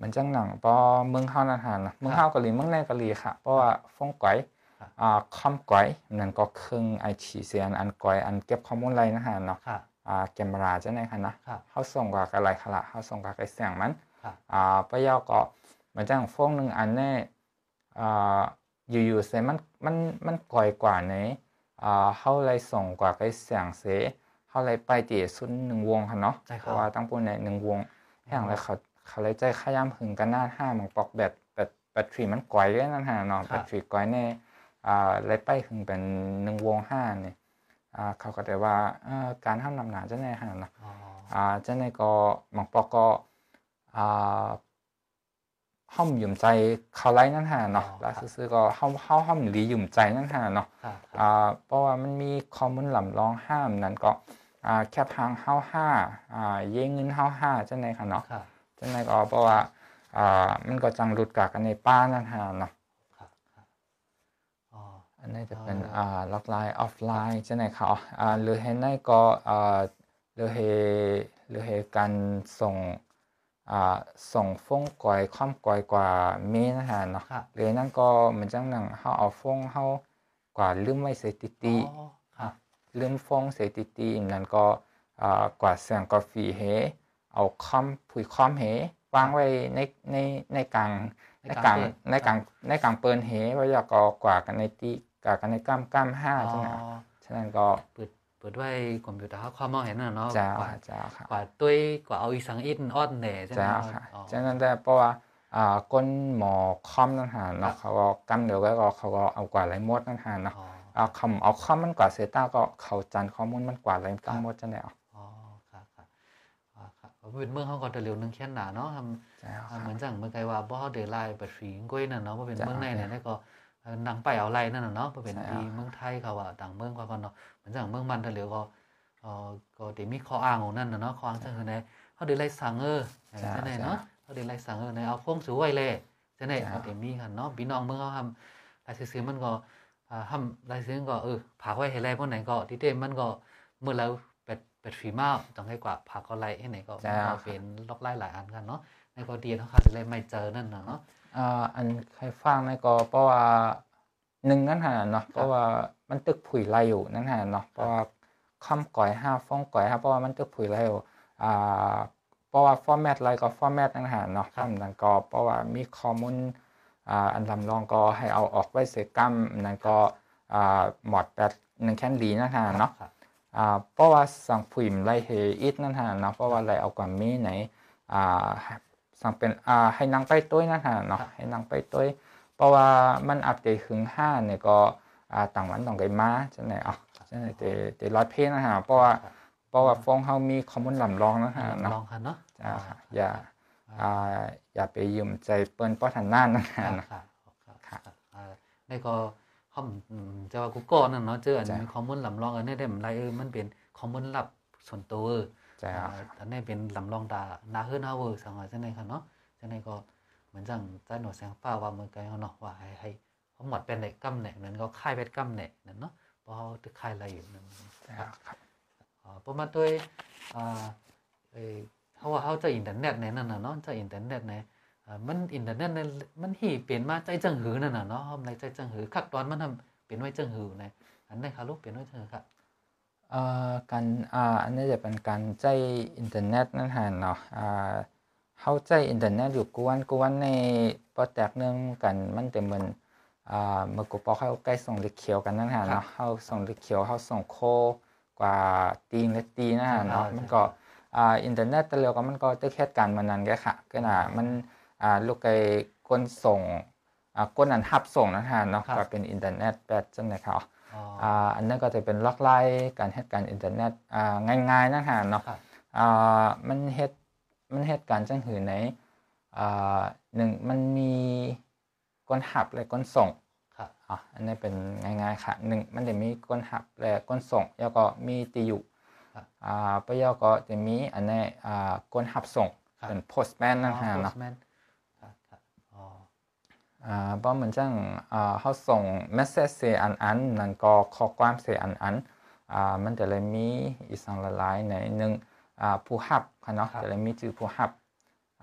มันจังหนังปอเมืองเฮานั่นหานะเมืองเฮาเกาหลีเมืองในเกาหลีค่ะเพราะว่าฟงก๋อยครับอ่าคอมก๋อยนั่นก็ครึ่งไอฉีเสียนอันก๋อยอันเก็บข้อมูลอะไรนะฮะเนาะค่ะอ่าแกมราจะไหนคะนะครับเฮาส่งกว่าอะไรคะละเฮาส่งกว่าไอเสียงมันค่ะอ่าปะยอก็มันจังฟงหนึ่งอันแน่อ่า อยู่ๆเสมันมันมันก่อยกว่าในอ่าเฮาเลยส่งกว่าไอเสียงเสเฮาเลยไปตีสุดหนึ่งวงค่ะเนาะใช่ครับเพราะว่าตั้งปุ่นในหนึ่งวงแห่งเลยเขาเขาเลยใจขย้ำหึงกันหน้าห้ามังปอกแบตแบตแบตทรีมันก่อยเลยนั่นฮะเนาะครับแบตทรีก่อยเนี่ยอ่าเลยไปหึงเป็นหนึ่งวงห้าเนี่ยอ่าเขาก็ได้ว่าเอ่อการทำนำหนาจะในฮะเนาะอ๋ออ่าจะในก็มังปอกก็อ่า ห้อมหยุ่มใจเขาไล่นั่นฮะเนาะแล้วซื้อๆก็ห้อมห้อห้อมหลีหยุ่มใจนั่นฮะเนาะค่ะค่ะอ่าเพราะว่ามันมีคอมมอนลำลองห้ามนั่นก็อ่าแคบทางเฮาห้าอ่าเย่เงินเฮาห้าจังไดค่ะเนาะค่ะจังไดก็เพราะว่าอ่ามันก็จังหลุดกากกันในป้านั่นฮะเนาะค่ะค่ะอ๋ออันนี้จะเป็นอ่าอ่าล็อกไลน์ออฟไลน์จังไดค่ะอ่าหรือเห็นในก็อ่าหรือเฮหรือเฮการส่งอ่า ส่งฟงก่อยความก่อยกว่าเมนะฮะเนาะค่ะหรือนั่นก็เหมือนจังหนังเฮาเอาฟงเฮากว่าลืมไว้ใส่ติติอ๋อค่ะลืมฟองเสติตีนั่นก็อ่ากวาดเสียงกาแฟเฮเอาคอมผุยคอมเฮวางไว้ในในในกลางในกลางในกลางในกลางเปินเฮไว้แล้วก็กวาดกันในตีกวาดกันในก้ามก้ามห้าอ๋อใช่ไหมฉะนั้นก็เปิดเปิดไว้คอมพิวเตอร์เขาความมองเห็นน่ะเนาะเจ้ากว่าค่ะเจ้าค่ะกว่าตุ้ยกว่าเอาอีสังอินออดแหน่ใช่ไหมเจ้าค่ะอ๋อฉะนั้นแต่เพราะว่าอ่าก้นหมอคอมนั่นหาครัเนาะบเขาก็กำเดียวก็เขาก็เอากวาดไรหมดนั่นหาเนาะอ๋อเอาคำเอาคอมมันกวาดเซต้าก็เขาจันข้อมูลมันกวาดอะไรตั้งหมดจะไหนเอาอ๋อค่ะค่ะอ๋อค่ะเอาเป็นเมืองเขาก็จะเร็วนึงแค่หนาเนาะทำเจ้าอ่าค่ะเหมือนจังเมื่อไกว่าบ่เดลายบัดฝีก้อยนั่นเนาะบ่เป็นจ้ะเมืองในเนี่ยได้ก็เอ่อนังไปเอาไรนั่นน่ะเนาะบ่เป็นใช่ที่ครับเมืองไทยเขาว่าต่างเมืองเขาก็เนาะ เหมือนจังเมืองมันทะเลก็เอ่อก็ได้มีข้ออ้างของนั่นน่ะเนาะข้ออ้างจังคือในเฮาได้ไล่สั่งเออเออจังได๋เนาะเฮาได้ไล่สั่งเออในเอาพงสูไว้เลยจังได๋ก็ได้มีกันเนาะพี่น้องเมืองเฮาทำลายซื้อๆมันก็อ่าทำลายซื้อก็เออผากไว้ให้ไรพวกไหนก็ที่เต็มมันก็เมื่อแล้วเป็ดเป็ดฝีมาต้องให้กว่าผากก็ไล่ให้ไหนก็มันก็เป็นล็อกไล่หลายอันกันเนาะในก็ดีเนาะค่ะจะเลยไม่เจอนั่นน่ะเนาะอ่าอันใครฟังในก็เพราะว่า หนึ่งนั่นหาเนาะเพราะว่ามันตึกผุยไรอยู่นั่นหาเนาะเพราะว่าคำก่อยห้าฟ้องก่อยห้าเพราะว่ามันตึกผุยไรอยู่อ่าเพราะว่าฟอร์แมตไรก็ฟอร์แมตนั่นหาเนาะคำนั้นก็เพราะว่ามีข้อมูลอ่าอันลำลองก็ให้เอาออกไว้เสกัมนั่นก็อ่าหมอดแบบหนึ่งแค่นดีนั่นหาเนาะครับอ่าเพราะว่าสังพิมพ์ไล่เฮอิดนั่นฮะเนาะเพราะว่าไล่เอาความมีไหนอ่าสังเป็นอ่าให้นางไปต้วยนั่นฮะเนาะให้นางไปต้วย เพราะว่ามันอัปเดตถึงห้าเนี่ยก็อ่าต่างวันต่างไกมาจังไหนอะจังไหนแต่แต่ร้อยเพลงนะฮะเพราะว่าเพราะว่าฟองเฮามีข้อมูลลำลองนะฮะลเนาะองค่ะเนาะจ้าค่ะอย่าอ่าอย่าไปยืมใจเปิ้นป้อทันหน้านะฮะค่ะเนาะค่ะค่ะค่ะอ่าในก็ข้อมอืมจะว่ากูก่อนนั่นเนาะเจออันจ้ะมีข้อมูลลำลองอันนี้ได้มันไรเออมันเป็นข้อมูลลับส่วนตัวเออจ้าอ่าอันนี้เป็นลำลองดานาเฮือนเฮาเวอร์สังว่าจังได๋ค่ะเนาะจังได๋ก็ เหมือนจังใจหนวดแสงฟ้าว่าเมือกลเฮาเนาะว่าให้ให้เขาหมดเป็นไหนกำไหนนั้นก็ค่ายเป็นกำไหนนั่นเนาะเพราะเฮาตึกค่ายอะไรอยู่นั่นครับอ่าประมาณด้วยอ่าเอเฮาว่าเฮาจะอินเทอร์เน็ตในนั่นน่ะเนาะจะอินเทอร์เน็ตในอ่ามันอินเทอร์เน็ตในมันหีเปลี่ยนมาใจจังหือนั่นน่ะเนาะในใจจังหือคักตอนมันทำเปลี่ยนไว้จังหือในอันนี้ค่ะลูกเปลี่ยนไว้จังหือค่ะเอ่อการอ่าอันนี้จะเป็นการใจอินเทอร์เน็ตนั่นฮะเนาะอ่า เข้าใจอินเทอร์เน็ตอยู่กวนกวนในปอแตกเนื่องกันมันแต่เหมือนอ่าเมื่อกูปอเข้าใกล้ส่งลิเขียวกันนั่นฮะเนาะเข้าส่งลิเขียวเข้าส่งโคกว่าตีนและตีนะฮะเนาะมันก็อ่าอินเทอร์เน็ตแต่เร็วก็มันก็ตึกเหตุการณ์มันนั้นแกค่ะก็น่ะมันอ่าลูกไอ้ก้นส่งอ่าก้นอันหับส่งนั่นฮะเนาะก็เป็นอินเทอร์เน็ตแปดจังเลยครับอ๋ออ่าอันนั้นก็จะเป็นล็อกไลน์การเฮ็ดการอินเทอร์เน็ตอ่าง่ายๆนะฮะเนาะครับอ่ามันเฮ็ด มันเฮ็ดการจังหือในอ่าหนึ่งมันมีก้นหับและก้นส่งค่ะอะอันนี้เป็นง่ายๆค่ะหนึ่งมันจะมีก้นหับและก้นส่งแล้วก็มีตีอยู่ครับอ่าปยอก็จะมีอันนี้อ่าก้นหับส่งครับเป็น postman นะฮะอ๋อเนาะ postman ค่ะค่ะอ๋ออ่าเพราะเหมือนจังอ่าเขาส่งเมสเซจเสียอันอันนั่นก็ข้อความเสียอันอันอ่ามันจะเลยมีอีกสองละลายในหนึ่งอ่าผู้หับ ค่ะเนาะจะเลยมีชื่อผู้หับ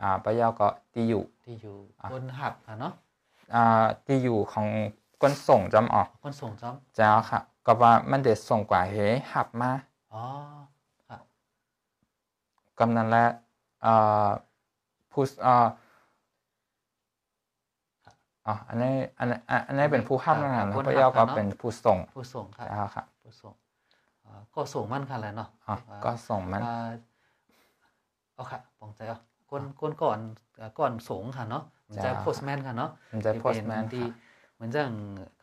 อ่าปะยอก็ตีอยู่ ที่อยู่อะบนหับค่ะเนาะอ่าตีอยู่ของคนส่งจำออกคนส่งจ้อมเจ้าค่ะ ก็ว่ามันเด็ดส่งกว่าเฮหับมาอ๋อค่ะกำนั้นแหละอ่าผู้อ่าอ๋ออันนี้อันนี้อันอันนี้เป็นผู้หับนะฮะแล้วปะยอก็เป็นผู้ส่งผู้ส่งค่ะเจ้าค่ะ ผู้ส่งอ่าก็ส่งมันค่ะแหละเนาะอ๋อก็ส่งมัน อ่า เอาค่ะปองใจเอาก้นก้นก่อนอ่าก่อนส่งค่ะเนาะมันจะจ้าโพสต์แมนค่ะเนาะมันจะเป็น postman ที่ค่ะเหมือนจัง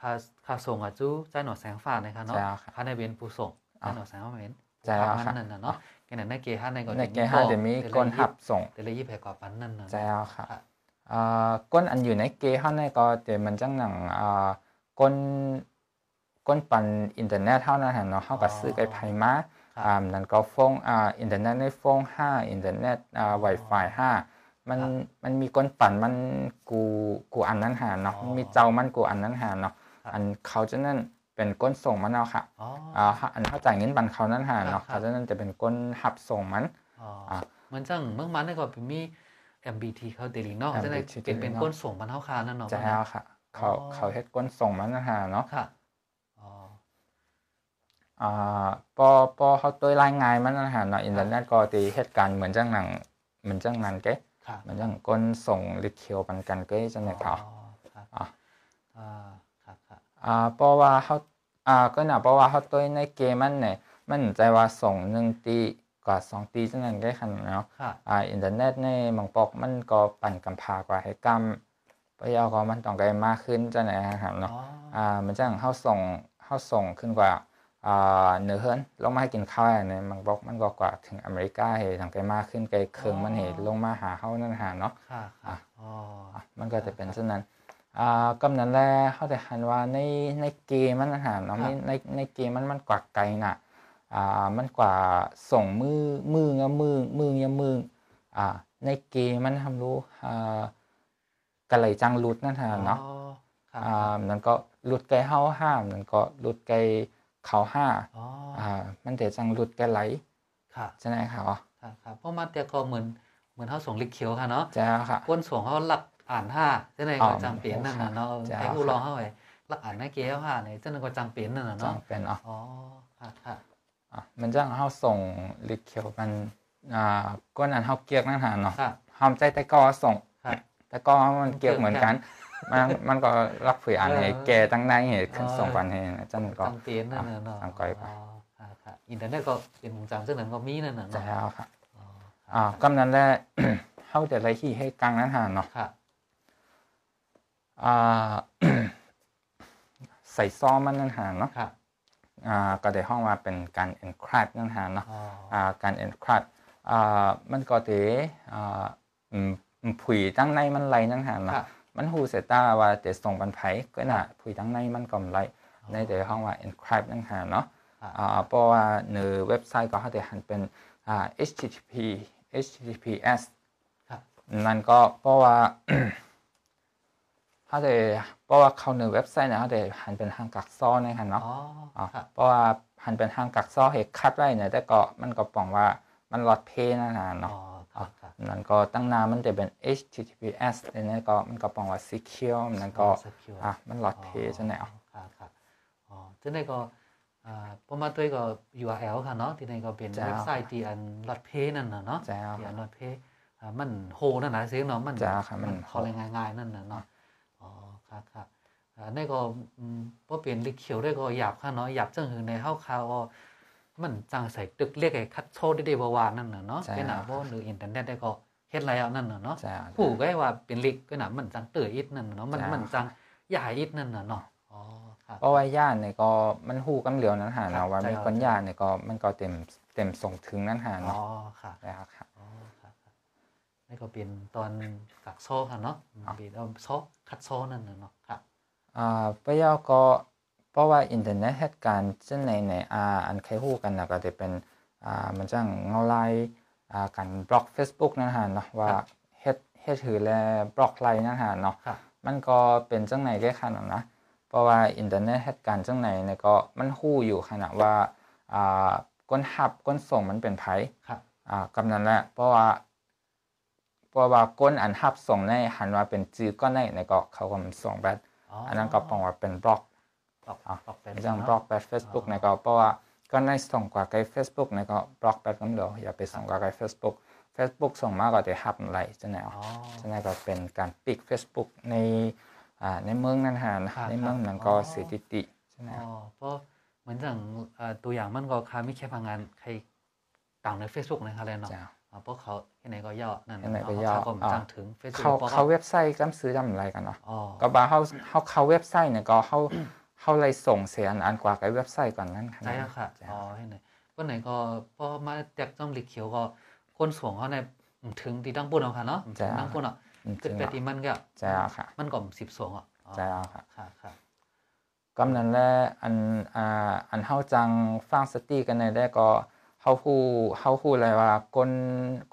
คาคาส่งอะจู้ใจหนอดแสงฟ้าในค่ะเนาะจ้าค่ะค่าในเป็นผู้ส่งใจอะหนอดแสงฟ้าเป็นจ้าผู้ค่ะทำมันนั่นน่ะเนาะแค่นั้นในเกห้าในก็ในเกห้าจะมีก้นหับส่งแต่ละยี่แผ่กว่าปันนั่นน่ะเจ้าค่ะค่ะอ่าก้นอันอยู่ในเกเขาในก็จะมันจังหนังอ่าก้นก้นปันอินเทอร์เน็ตเท่านั้นฮะเนาะเขาก็ซื้อไอ้ไผมาครับอ่า นั่นก็ฟงอ่าอินเทอร์เน็ตในฟงห้าอินเทอร์เน็ตอ่า Wi-Fi ห้ามันครับมันมีก้นปั่นมันกูกูอันนั้นหาเนาะอ๋อมันมีเจ้ามันกูอันนั้นหาเนาะครับอันเขาจะนั่นเป็นก้นส่งมันเอาค่ะอ๋ออ่าอันเขาจ่ายเงินบันเขานั้นหาเนาะครับเขาจะนั่นจะเป็นก้นหับส่งมันอ๋ออะเหมือนจังเมื่อมันนี่ก็เป็นมี MBT เขาเดลิงเนาะ MBT จะได้เป็นเป็น Daily ก้นส่งมันเท่าคานั่นเนาะจะเอาค่ะ เขาอ๋อเขาเฮ็ดก้นส่งมันนะฮะเนาะค่ะอ๋อ อ่าพอพอเขาตัวรายงานมันนะฮะเนาะอินเทอร์เน็ตก็ตีเหตุการณ์เหมือนจังหนังเหมือนจังนั้นเก้ค่ะเหมือนจังก้นส่งลิเคียวปันกันเก้จังไหนเขาอ๋อครับอะอ่าครับครับอ่าเพราะว่าเขาอ่าก็น่ะเพราะว่าเขาตัวในเกมมันเนี่ยมันใจว่าส่งหนึ่งตีกว่าสองตีจังนั้นเก้ขนาดเนาะค่ะอ่าอินเทอร์เน็ตในบางปอกมันก็ปั่นกำพากว่าให้กำไปเอาก็มันต้องไกลมากขึ้นจังไหนครับเนาะอ๋ออ่ามันจังเขาส่งเขาส่งขึ้นกว่าอ่า เหนือเฮิรนลงมาให้กินข้าวเนี่ยมันบอกมันก็กว่าถึงอเมริกาเหทางไกลมากขึ้นไกลเคืองมันเหลงมาหาเขานั่นหาเนาะค่ะค่ะอะอ๋ออะมันก็จะเป็นเช่นนั้นอ่ากำนั้นแลเขาจะหันว่าในในเกมมันนะฮะเนาะในในในเกมมันมันกว่าไกลน่ะอ่ามันกว่าส่งมือมือเงามือมือเงามืออ่าในเกมมันทำรู้อ่ากะไหลจังรุดนั่นฮะเนาะอ๋อค่ะอ่านั่นก็หลุดไกลเฮาห้ามนั่นก็หลุดไกล เขาห้าอ๋ออ่า มันเดี๋ยวจังหลุดไกลไหลค่ะใช่ไหมครับอ๋อค่ะครับเพราะมาแต่ก็เหมือนเหมือนเขาส่งลิกเขียวค่ะเนาะจ้าค่ะก้นส่งเขาหลักอ่านห้าเจ้าไหนอ๋ก็อจังเปลี่ยนนั่นน่ะเนาะจ้าไอ้ผู้รองเขาไว้หลักอ่านในเกียวห้าเนี่ยเจ้านั่นก็จังเปลี่ยนนั่นน่ะจังเนาะเป็นอ๋ออ๋อค่ะค่ะอะมันจังเฮาส่งลิเขียวมันอ่าก้นอันเฮาเกียกนั่นหาเนาะค่ะห้ามใจแต่ก็ส่งค่ะแต่ก็มันเกียกเหมือนกัน มันมันก็รับฝืนอันให้เออแกตั้งในให้ขึ้นส่งปันให้จังก็จังเปลี่ยนนั่นน่ะเนาะจังก้อยไปอ๋อค่ะค่ะอินเทอร์เน็ตก็เป็นวงจรซึ่งนั้นก็มีนั่นน่ะใช่เนาะแล้วค่ะอ๋ออ่ากำนั้นแหละเฮาแต่ไรที่ให้กลางนั้นหาเนาะค่ะอ่าใส่ซ้อมมันนั่นหาเนาะค่ะอ่าก็ได้ห้องว่าเป็นการ encrypt นั่นหาเนาะอ๋ออ่าการ encrypt อ่ามันก็เตอ่าอืมอืมผุยตั้งในมันไหลนั่นหาเนาะค่ะ มันหูเสยตาว่าจะส่งบันไผก็น่ะผุยตั้งในมันก็ไหลในแต่ห้องว่า encrypt นั่นหาเนาะค่ะอ่าเพราะว่าในเว็บไซต์ก็เขาจะหันเป็นอ่า http https ครับนั่นก็เพราะว่าเขาจะเพราะว่าเขาในเว็บไซต์เนี่ยเขาจะหันเป็นทางกักซ้อนนะครับเนาะอ๋ออ่าค่ะเพราะว่าหันเป็นทางกักซ้อเหตุคัดไว้เนี่ยแต่ก็มันก็ปองว่ามันลอดเพนะนะอ๋เนาะ นั่นก็ตั้งนานมันจะเป็น https แต่เนี่ยก็มันก็ปองว่า secure นั่นก็อะมันลอดเพใช่ไหมอ๋อค่ะค่ะอ๋อที่นี่ก็อ่าประมาณตัวก็ URL ค่ะเนาะที่นี่ก็เป็นเว็บไซต์ที่อันลอดเพนั่นน่ะเนาะใช่ครับที่อันลอดเพอ่ามันโฮนั่นนะเสียงเนาะมันจ้าครับมันเขาเลยง่ายๆนั่นน่ะเนาะอ๋อค่ะค่ะอ่านี่ก็อืมบ่เปลี่ยนลิเขียวได้ก็หยาบค่ะเนาะหยาบจังหือในเฮาข่าวว่า มันจังใส่ตึกเรียกไอ้คัดโชได้ได้บ่ว่านั่นน่ะเนาะใช่เป็นหน้าครับบ่หรืออินเทอร์เน็ตได้ก็เฮ็ดแล้วนั่นน่ะเนาะใช่ผู้ก็ว่าเป็นลิกก็น่ะมันจังเตออิดนั่นน่ะเนาะมันจ้ะมันจังใหญ่อิดนั่นน่ะเนาะอ๋อครับเพราะว่าย่านเนี่ยก็มันหูกำเหลียวนั้นหาครัเนาะบว่าใช่มีครับคนย่านเนี่ยก็มันก็เต็มเต็มส่งถึงนั้นหาอ๋อเนาะค่ะแล้วครับอ๋อครับครับนี่ก็เป็นตอนกักโซ่ค่ะเนาะเป็นเอาโซ่คัดโซ่นั่นน่ะเนาะครับอ่าปะยอก็เพ ราะว่าอินเทอร์เน็ตเหตุการณ์เช่นในในอ่าอันเคยหูกันนะก็จะเป็นอ่ามันจังเงาไลน์อ่าการบล็อก Facebook นั่นหาเนาะว่าครับเฮ็ดเฮ็ดถือและบล็อกไลน์นั่นหาเนาะครับมันก็เป็นจังไหนได้ขนาดนะเพราะว่าอินเทอร์เน็ตเหตุการณ์จังไหนเนี่ยก็มันหู้อยู่ขนาดว่าอ่าก้นหับก้นส่งมันเป็นไผครับอ่ากำนั้นแหละเพราะว่าเพราะว่าก้นอันหับส่งในหันว่าเป็นจือก้อนในในก็เขาก็มันส่งแบบอันนั้นก็ปองว่าเป็นบล็อกบล็ อกอะบล็อกเป็นจังบล็อกแบบ Facebook ในก็เพราะว่าก้อนในส่งกว่าไกล Facebook ในก็บล็อกแบบน้ำเหลืออย่าไปส่งกว่าไกล Facebook Facebook ส่งมาก็จะหับอะไรจังไหนอ๋อะอฉะนั้นก็เป็นการปิด Facebook ในอ่าในเมืองนั้นฮะนะครับในเมืองนั้นก็อ๋อสถิติใช่ไหมอ๋อเพราะเหมือนอย่างเอ่อตัวอย่างมันก็คาไม่แค่พลังงานใครต่างใน Facebook นะครับเลยเนาะจ้ะอ่าเพราะเขาที่ไหนก็ย่อนั่นที่ไหนก็เาะย่อเขาก็อ่าจังถึง Facebook เขาพระเขาเว็บไซต์กำซื้อจำอะไรกันเนาะอ๋อก็บาเขาเขาเขาเว็บไซต์เนี่ยก็เขา เขาเลยส่งเสียอันอันกว่ากับเว็บไซต์ก่อนนั้นครับใช่แล้วค่ะจ้ะอ๋อให้ไหนวันไหนก็พอมาแตกจ้อมหลีกเขียวก็คนส่งเขาในถึงที่ตั้งปุ่นเอาค่ะเนาะถึงตั้งปุ่นอะอืมจเกิริดงไปเนาะที่มันก็ใช่แล้วค่ะ มันก็สิบสองอะอ๋อใช่แล้วค่ะค่ะค่ะกำนั้นแหละอันอ่าอันเฮาจังฟังสติกันในได้ก็เฮาฮู้เฮาฮู้เลยว่าก้น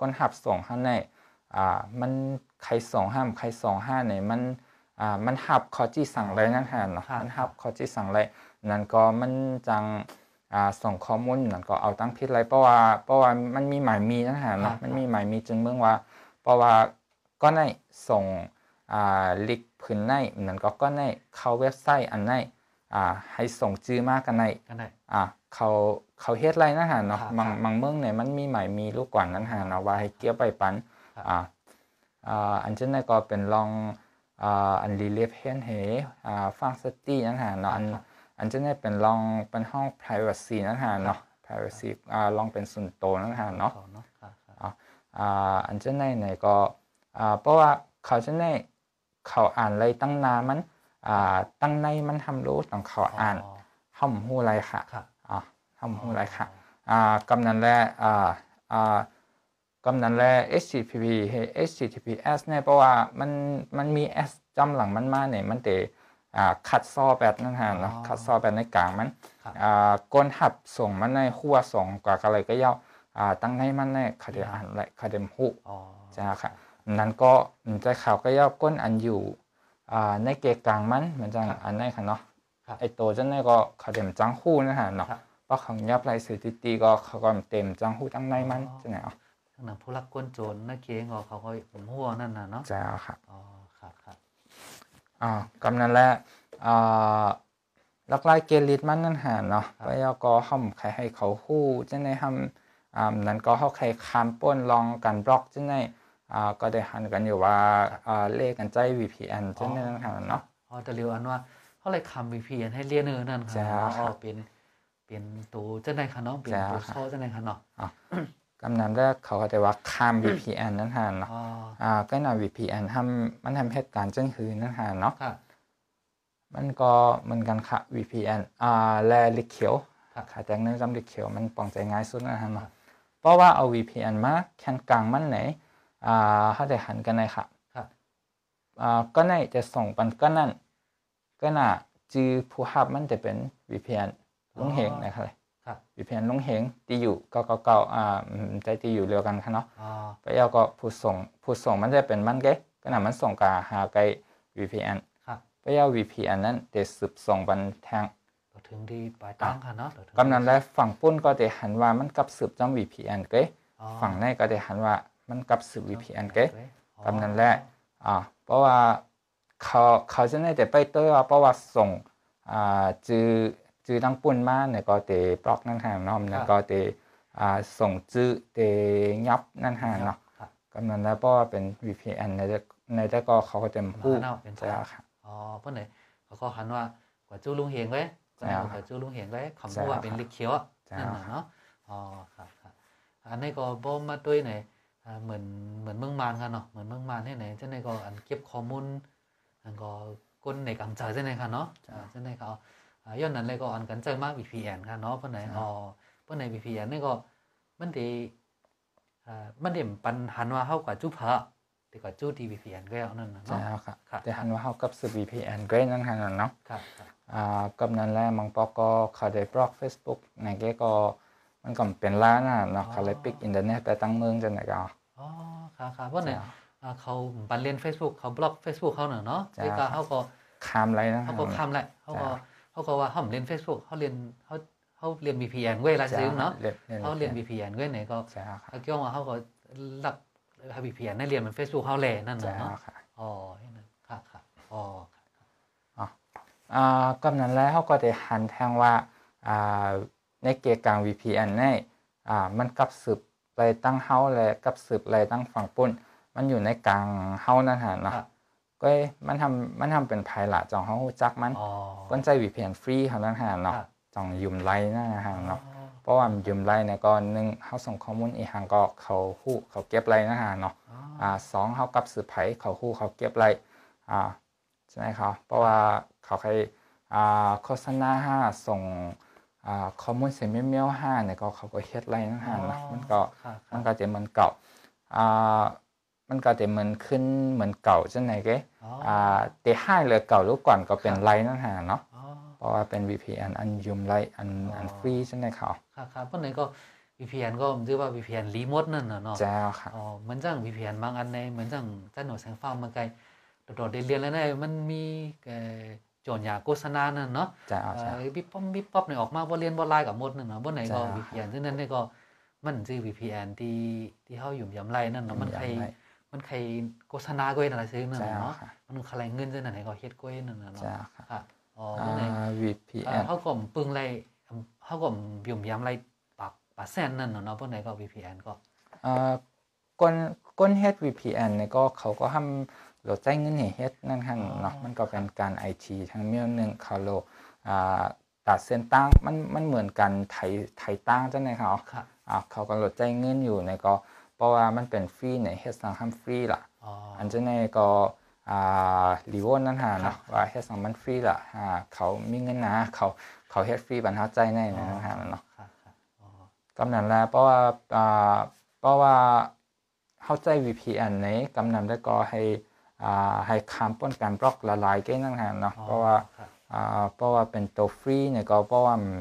ก้นหับส่งข้างในอ่ามันใครส่งห้ามใครส่งห้าเนี่ยมัน อ่ามันหับขอจี้สั่งเลยนั่นฮะเนาะมันหับขอจี้สั่งเลยนั่นก็มันจังอ่าส่งข้อมูลนั่นก็เอาตั้งพิษเลยเพราะว่าเพราะว่ามันมีหมายมีนั่นฮะเนาะมันมีหมายมีจึงเมืองว่า เพราะว่าก็ในส่งอ่าลิกพื้นในนั่นก็ก็ในเข้าเว็บไซต์อันในอ่าให้ส่งจื้อมากกันในกันได้อ่าเขาเขาเฮ็ดไรนั่นฮะเนาะครับบางครับบางเมืองเนี่ยมันมีหมายมีลูกกว่านั้นฮะเนาะว่าให้เกี่ยวไปปันครับอ่าอ่าอันเช่นนั้นก็เป็นลอง อ่าอันรีเลฟเฮียนเฮอ่าฟังสตินั่นฮะเนาะอันครับอันเช่นนั้นเป็นลองเป็นห้อง privacy นั่นฮะเนาะ privacy อ่าลองเป็นส่วนตัวนั่นฮะเนาะขอเนาะค่ะค่ะอ่าอ่าอันเช่นนั้นเนี่ยก็อ่าเพราะว่าเขาเช่นนั้นเขาอ่านอะไรตั้งนานมันอ่าตั้งในมันทำรู้ต้องเขาอ่านห้องหูอะไรค่ะค่ะอ่าห้องหูอะไรค่ะอ่ากำนันแลอ่าอ่า กำนันแล HTTP เฮ้ HTTPS เนี่ยเพราะว่ามันมันมี S จำหลังมันมาเนี่ยมันเตอ่าคัดซอแบบนั่นฮะเนาะอ๋อคัดซอแบบในกลางมันครับอ่าก้นหับส่งมันในหัวส่งกว่าอะไรก็ยาวอ่าตั้งในมันในคาเดอ่านและคาเดมหูอ๋อจ้าค่ะนั้นก็ใจข่าวก็ยาวก้นอันอยู่อ่าในเกกลางมันเหมือนจังอันในค่ะเนาะครับไอตัวจังในก็คาเดมจังหูนะฮะเนาะครับเพราะของยับไรสถิติก็เขาก็เต็มจังหูตั้งในมันอ๋อจังไหนอะ ทั้งนั้นผู้รักกวนโจรนักเกงก็เขาก็ผมหัวนั่นน่ะเนาะจ้าค่ะอ๋อครับครับอ่ากำนั้นแหละอ่าลักไล่เกลิดมันนั่นหาเนาะแล้วยาก็ห้อมใครให้เขาหู้จังในห้ำอ่านั้นก็เขาใครคามป้นลองกันบล็อกจังในอ่าก็ได้หันกันอยู่ว่าอ่าเลขกันใจ VPN จังในนั่นหาเนาะอ๋อแต่เรียวอันว่าเขาเลยคำ VPN ให้เรียนเออนั่นค่ะจ้าอ๋อเป็นเป็นตัวจังได๋ค่ะเนาะเป็นตัวโซ่จังได๋ค่ะเนาะ กำนั้นแรกเขาก็จะว่าข้าม VPN นั่นฮะเนาะอ๋ออ่าก็น่ะ VPN ทำมันทำเหตุการณ์จังคือนั่นฮะเนาะค่ะมันก็เหมือนกันค่ะ VPN อ่าแลลิเขียวครับค่ะแต่ในจำลิเขียวมันปองใจง่ายสุดนะฮะเนาะเพราะว่าเอา VPN มาแค่นกลางมันไหนอ่าเขาจะหันกันเลยค่ะครับอ่าก็ในจะส่งปันก็นั่นก็น่ะจือผู้หับมันจะเป็น VPN ลุงเหงนะครับครับ VPN ลุงเหงที่อยู่ก็ก็เก่าอ่าอืมใจที่อยู่เรียวกันค่ะเนาะอ๋อไปเอาก็ผู้ส่งผู้ส่งมันจะเป็นมันเก้ก็น่ะมันส่งกาหาไกล VPN ครับไปเอา VPN นั้นจะสืบส่งบันแทงก็ถึงที่ปลายทางค่ะเนาะถึงกำนั้นแล้วฝั่งปุ้นก็จะหันว่ามันกับสืบจัง VPN เก้อ๋อฝั่งในก็จะหันว่ามันกับสืบ VPN เก้อ๋อกำนั้นแหละอ่าเพราะว่าเขาเขาจะได้แต่ไปเตอว่าเพราะว่าส่งอ่าจือ จือทั้งปุ่นมาเนี่ยก็เตะบล็อกนั่นห่างเนาะเนี่ยก็เตะอ่าส่งจื้อเตะยับนั่นห่างเนาะครับกำนั้นแล้วเพราะว่าเป็น VPN ในแต่ในแต่ก็เขาก็จะมาพูดเนาะเป็นใช่จ้าค่ะอ๋อเพิ่นไหนเขาก็หันว่ากว่าจู้ลุงเฮงเลยก็ใช่กครับว่าจู้ลุงเฮงเลยคำใช่ว่าครับเป็นลิเขียวอะใช่นั่นครับน่ะเนาะอ๋อครับครับอันนี้ก็บ่มาด้วยไหนอ่าเหมือนเหมือนเมืองมานค่ะเนาะเหมือนเมืองมานที่ไหนจังได๋ก็อันเก็บข้อมูลอันก็คนในกำจัดจังได๋ค่ะเนาะอ่าจังได๋ก็เอาอ่า ย้อนนั้นเลยก็อันกันใจมาก VPN ค่ะเนาะเพิ่นไหนอ๋อเพิ่นไหน VPN นี่ก็มันได้อ่ามันได้ปันหันว่าเฮากว่าจุพะแต่ก็จู้ที่ VPN ก็เอานั่นน่ะใช่เนาะแล้วค่ะครับแต่หันว่าเขากับสืบ VPN เกรนั่นห่างเนาะครับครับอ่ากำนั้นแหละมังปอก็เขาได้บล็อก Facebook ในเก้ก็มันก็เป็นล้านน่ะเนาะเขาเลยปิดอินเทอร์เน็ตไปตั้งเมืองจังไหนก็อ๋อครับครับเพราะไหนใช่อ่าเขาบันเรียน Facebook เขาบล็อก Facebook เขาเนอะเนาะใช่ไอ้ครัก็บเขาก็ข้ามไรนะเขาก็ข้ามแหละเขาก็ใช่ เขาก็ว่าเขาเรียน Facebook เขาเรียนเขาเขาเรียน VPN เว้ยละซึ้งเนาะเรียนเขาเรียน VPN เว้ยไหนก็ใช่ครับเขาเกี่ยวว่าเขาก็รับให้ VPN ได้เรียนมัน Facebook เขาแหละนั่นใช่น่ะเนาะค่ะอ๋อนั่นครับครับอ๋อครับอ่ากำนั้นแล้วเขาก็ได้หันแทงว่าอ่าในเกียร์กลาง VPN เนี่ยอ่ามันกับสืบไรตั้งเฮาและกับสืบไรตั้งฝั่งปุ่นมันอยู่ในกลางเฮานั่นฮะเนาะครับ ก็มันทำมันทำเป็นภายหละจองเฮารู้จักมันอ๋อก้นใจ VPN ฟรีเขานั่นฮะเนาะครับจองยืมไลน์นั่นฮะเนาะอ๋อเพราะว่ายืมไลน์เนี่ยก็หนึ่งเขาส่งข้อมูลอีกทางก็เขาฮู้เขาเก็บไลน์นั่นฮะเนาะอ๋ออ่าสองเขากับสืบไผเขาฮู้เขาเก็บไลน์อ่าใช่ไหมครับเพราะว่าเขาเคยอ่าโฆษณาห้าส่งอ่าข้อมูลเสียเมียวๆห้าเนี่ยก็เขาก็เฮ็ดไลน์นั่นฮะเนาะมันก็ครับคมัรันบก็จะเหมือนเก่าอ่า มันก็จะเหมือนขึ้นเหมือนเก่าจังไหนเก้อ๋ออ่าเตะให้เลยเก่ารู้ก่อนก็เป็นครับไลน์นั่นฮะเนาะอ๋อเพราะว่าเป็น VPN อันยืมไลน์อันอ๋ออัอันฟรีใช่ไหมครับครับครับเพราะไหนก็ VPN ก็ผมชื่อว่า VPN รีโมทนั่นน่ะเนาะแจ้วค่ะอ๋อเหมือนจัง VPN บางอันในเหมือนจังจันหนูแสงฟ้ามาไกลโดดๆได้เรียนแล้วเนี่ยมันมีเอ่อโจทย์ยาโฆษณานั่นเนาะแจ้วแจ้วเอ่อบิ๊บป๊อมบิ๊บป๊อปเนี่ยออกมาบ่เรียนบ่ไลน์กับหมดนั่นเนาะบ่ไหนก็จ้ะ VPN ซึ่งนั้นเนี่ยก็มันชื่อ VPN ที่ที่เฮาอยู่ยำไรนั่นเนาะมันใครย้ำไว้ มันใครโฆษณาก้อยนั่นล่ะซื่อนั่นแจ้น่ะวเนาะค่ะมันใครเงินซื่อนั่นไหนก็เฮ็ดก้อยนั่นน่ะเนาะแจ้วค่ะครับอ๋ออ่บ่ไหนาเอ่ VPN อเฮาก็ปึงไรเฮาก็ยุ่มยำไรปากปากแสนนั่นเนาะบ่ไหนก็ VPN ก็อ่าก้นก้นเฮ็ด VPN เนี่ยก็เขาก็ทำโหลดใจายเงินให้เฮ็ดนั่นฮะเนาะมันก็เป็นการ IT ทั้งเมียวหนึงเขาโหลดอ่าตัดเส้นตั้งมันมันเหมือนกันไถไถตั้งจังได๋ครับครับอ่าเขาก็ลดใจายเงินอยู่ในก็ เพราะว่ามันเป็นฟรีในเฮ็ดสังคำฟรีล่ะอ๋ออันจะในก็อ่ารีวอนนั่นหาครัเนาะบว่าเฮ็ดสังมันฟรีล่ะอ่าเขามีเงินนะเขาเขาเฮ็ดฟรีบรรทัดใจในนั่นหาเนาะครับครับอ๋อกำนั้นแหล้วเพราะว่าอ่าเพราะว่าเข้าใจ VPN นี้กำนั้นได้ก็ให้อ่าให้คำป้องกันบล็อกละลายแก้นั่นหาเนาะเพราะว่าครับอ่าเพราะว่าเป็นตัวฟรีเนี่ยก็เพราะว่ามัน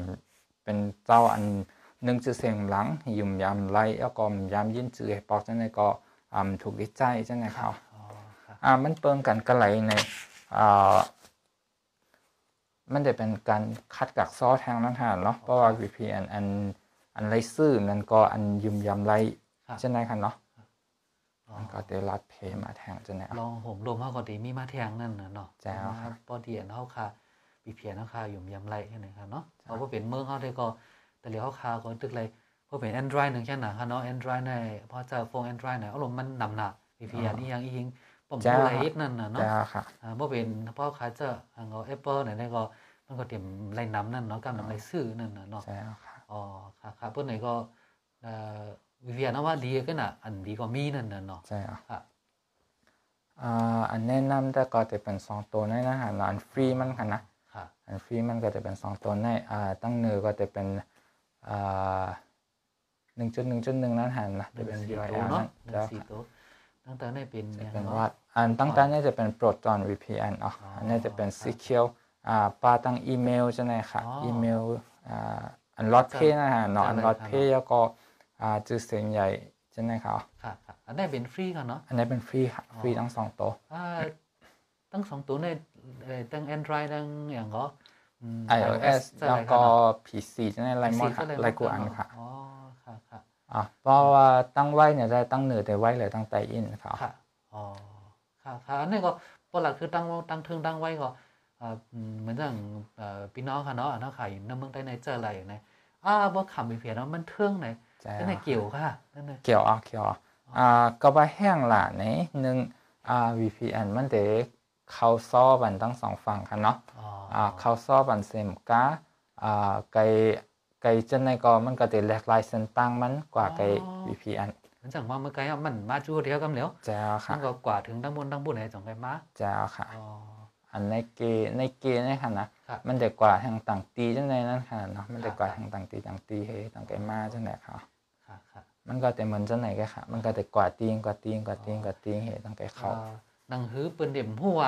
เป็นเจ้าอันห นึ่งจือเสียงหลังยุ่มยามไล่แล้วก็ยามยินจือให้ปอกจังไดก็อ่าถูกดิใจจังไดเขาอ๋อครับอ่ามันเปิงกันกระไหลในอ่ามันจะเป็นการคัดกักซอทางนั้นหาเนาะเพราะว่า VPN อันอันไรซื่อนั่นก็อันยุ่มยามไล่ครับจังไดคันเนาะอ๋อมันก็ได้รัดเพมาแทงจังไดลองผมรวมเฮาก็ดีมีมาแทงนั่นน่ะเนาะแจ้วครับปอเดียนเฮาค่ะปีเพียนเฮาค่ะอยู่ยำไรจังได๋ครับเนาะเพราะว่าเป็นเมืองเฮาได้ก็ แต่เหลียวเฮาค่ะก็ตึกเลยเพราะเป็น Android นึงแค่น่ะค่ะเนาะ Android ในพอจะโฟน Android น่ะอารมณ์มันนำหนัก VPN อีหยังอีหยังผมแจ้วบ่ไรครับนั่นน่ะเนาะจ้าค่ะอ่าบ่เป็นเพราะขาเจออันก็ Apple เนี่ยได้ก็มันมันก็เตรียมไล่น้ำนั่นเนาะกำลังไล่ซื้อนั่นน่ะเนาะใช่แล้วค่ะอ๋อค่ะค่ะเพิ่นไหนก็เอ่อวิเวียนว่าดีก็น่ะ อันดีก็มีนั่นน่ะเนาะใช่แล้วค่ะอ่าอันแนะนำแต่ก็จะเป็นสองตัวในนะฮะอันฟรีมันค่ะนะค่ะอันฟรีมันก็จะเป็นสองตัวในอ่าตั้งเนื้อก็จะเป็นอ่า หนึ่งจุดหนึ่งจุดหนึ่งนั่นฮะนะจะเป็นสี่ URL ตัวเนาะนั่นหนึ่งสี่ตัวตั้งแต่ในเป็นจะเนี่ยเป็นเนาะว่าอันตั้งแต่นี่จะเป็นโปรตอน VPN อ๋ออันนี้จะเป็น secure อ่าปาตั้งอีเมลใช่ไหมค่ะอีเมลอ่าอันลอดเพย์นะฮะเนาะอันลอดเพย์แล้วก็อ่าจื่อเสียงใหญ่ใช่ไหมครับค่ะค่ะอันนี้เป็นฟรีค่ะเนาะอันนี้เป็นฟรีค่ะฟรีทั้งสองตัวอ่าตั้งสองตัวในเอ่อตั้ง Android ตั้งอย่างก็อืม iOS จะแล้วอะไรก็ค่ะเนาะ PC ใช่ไหมไลมอน PC ค่ะจะไลกูอันค่ะอ๋อค่ะค่ะอะเพราะว่าตั้งไว้เนี่ยได้ตั้งเหนือแต่ไว้เลยตั้งแต่อินครับค่ะอ๋อค่ะค่ะอันนี้ก็ปกหลักคือตั้งตั้งเทิงตั้งไว้ก็อ่าอืมเหมือนอย่างเอ่อพี่น้องค่ะเนาะอันนั้นขายในเมืองไทยในเจออะไรอย่างไรอ่าบ่ขำไปเพียเนาะมันเทิงไหนใช่นั่นน่ะเกี่ยวค่ะนั่นน่ะเกี่ยวอะเกี่ยวอะอ่าก็ไปแห้งละในหนึ่งอ่า VPN มันเด็ก เข้าซ้อบันทั้งสองฝั่งค่ะเนาะอ๋ออ่าเข้าซ้อบันเซมกาอ่าไกไกจันในก็มันก็จะแหลกลายเส้นตั้งมันกว่าไก VPN มันจังว่าเมื่อกี้อะมันมาจูเดียวกันแล้วแจ้วมัค่ะนก็กว่าถึงตั้งบนตั้งบุญไหนจังไงมาแจ้วค่ะอ๋ออันในเกในเกนี่ค่ะนะครับมันจะกว่าทางต่างตีจังในนั้นค่ะเนาะมันจะกว่าทางต่างตีต่างตีเฮต่างไกมาจังไหนค่ะค่ะค่ะมันก็จะเหมือนจังไหนก็ค่ะ มันก็จะกว่าตีงกว่าตีงกว่าตีงกว่าตีงเฮต่างไกเขาอ่า หนังหือเปิ้นเด็มหัว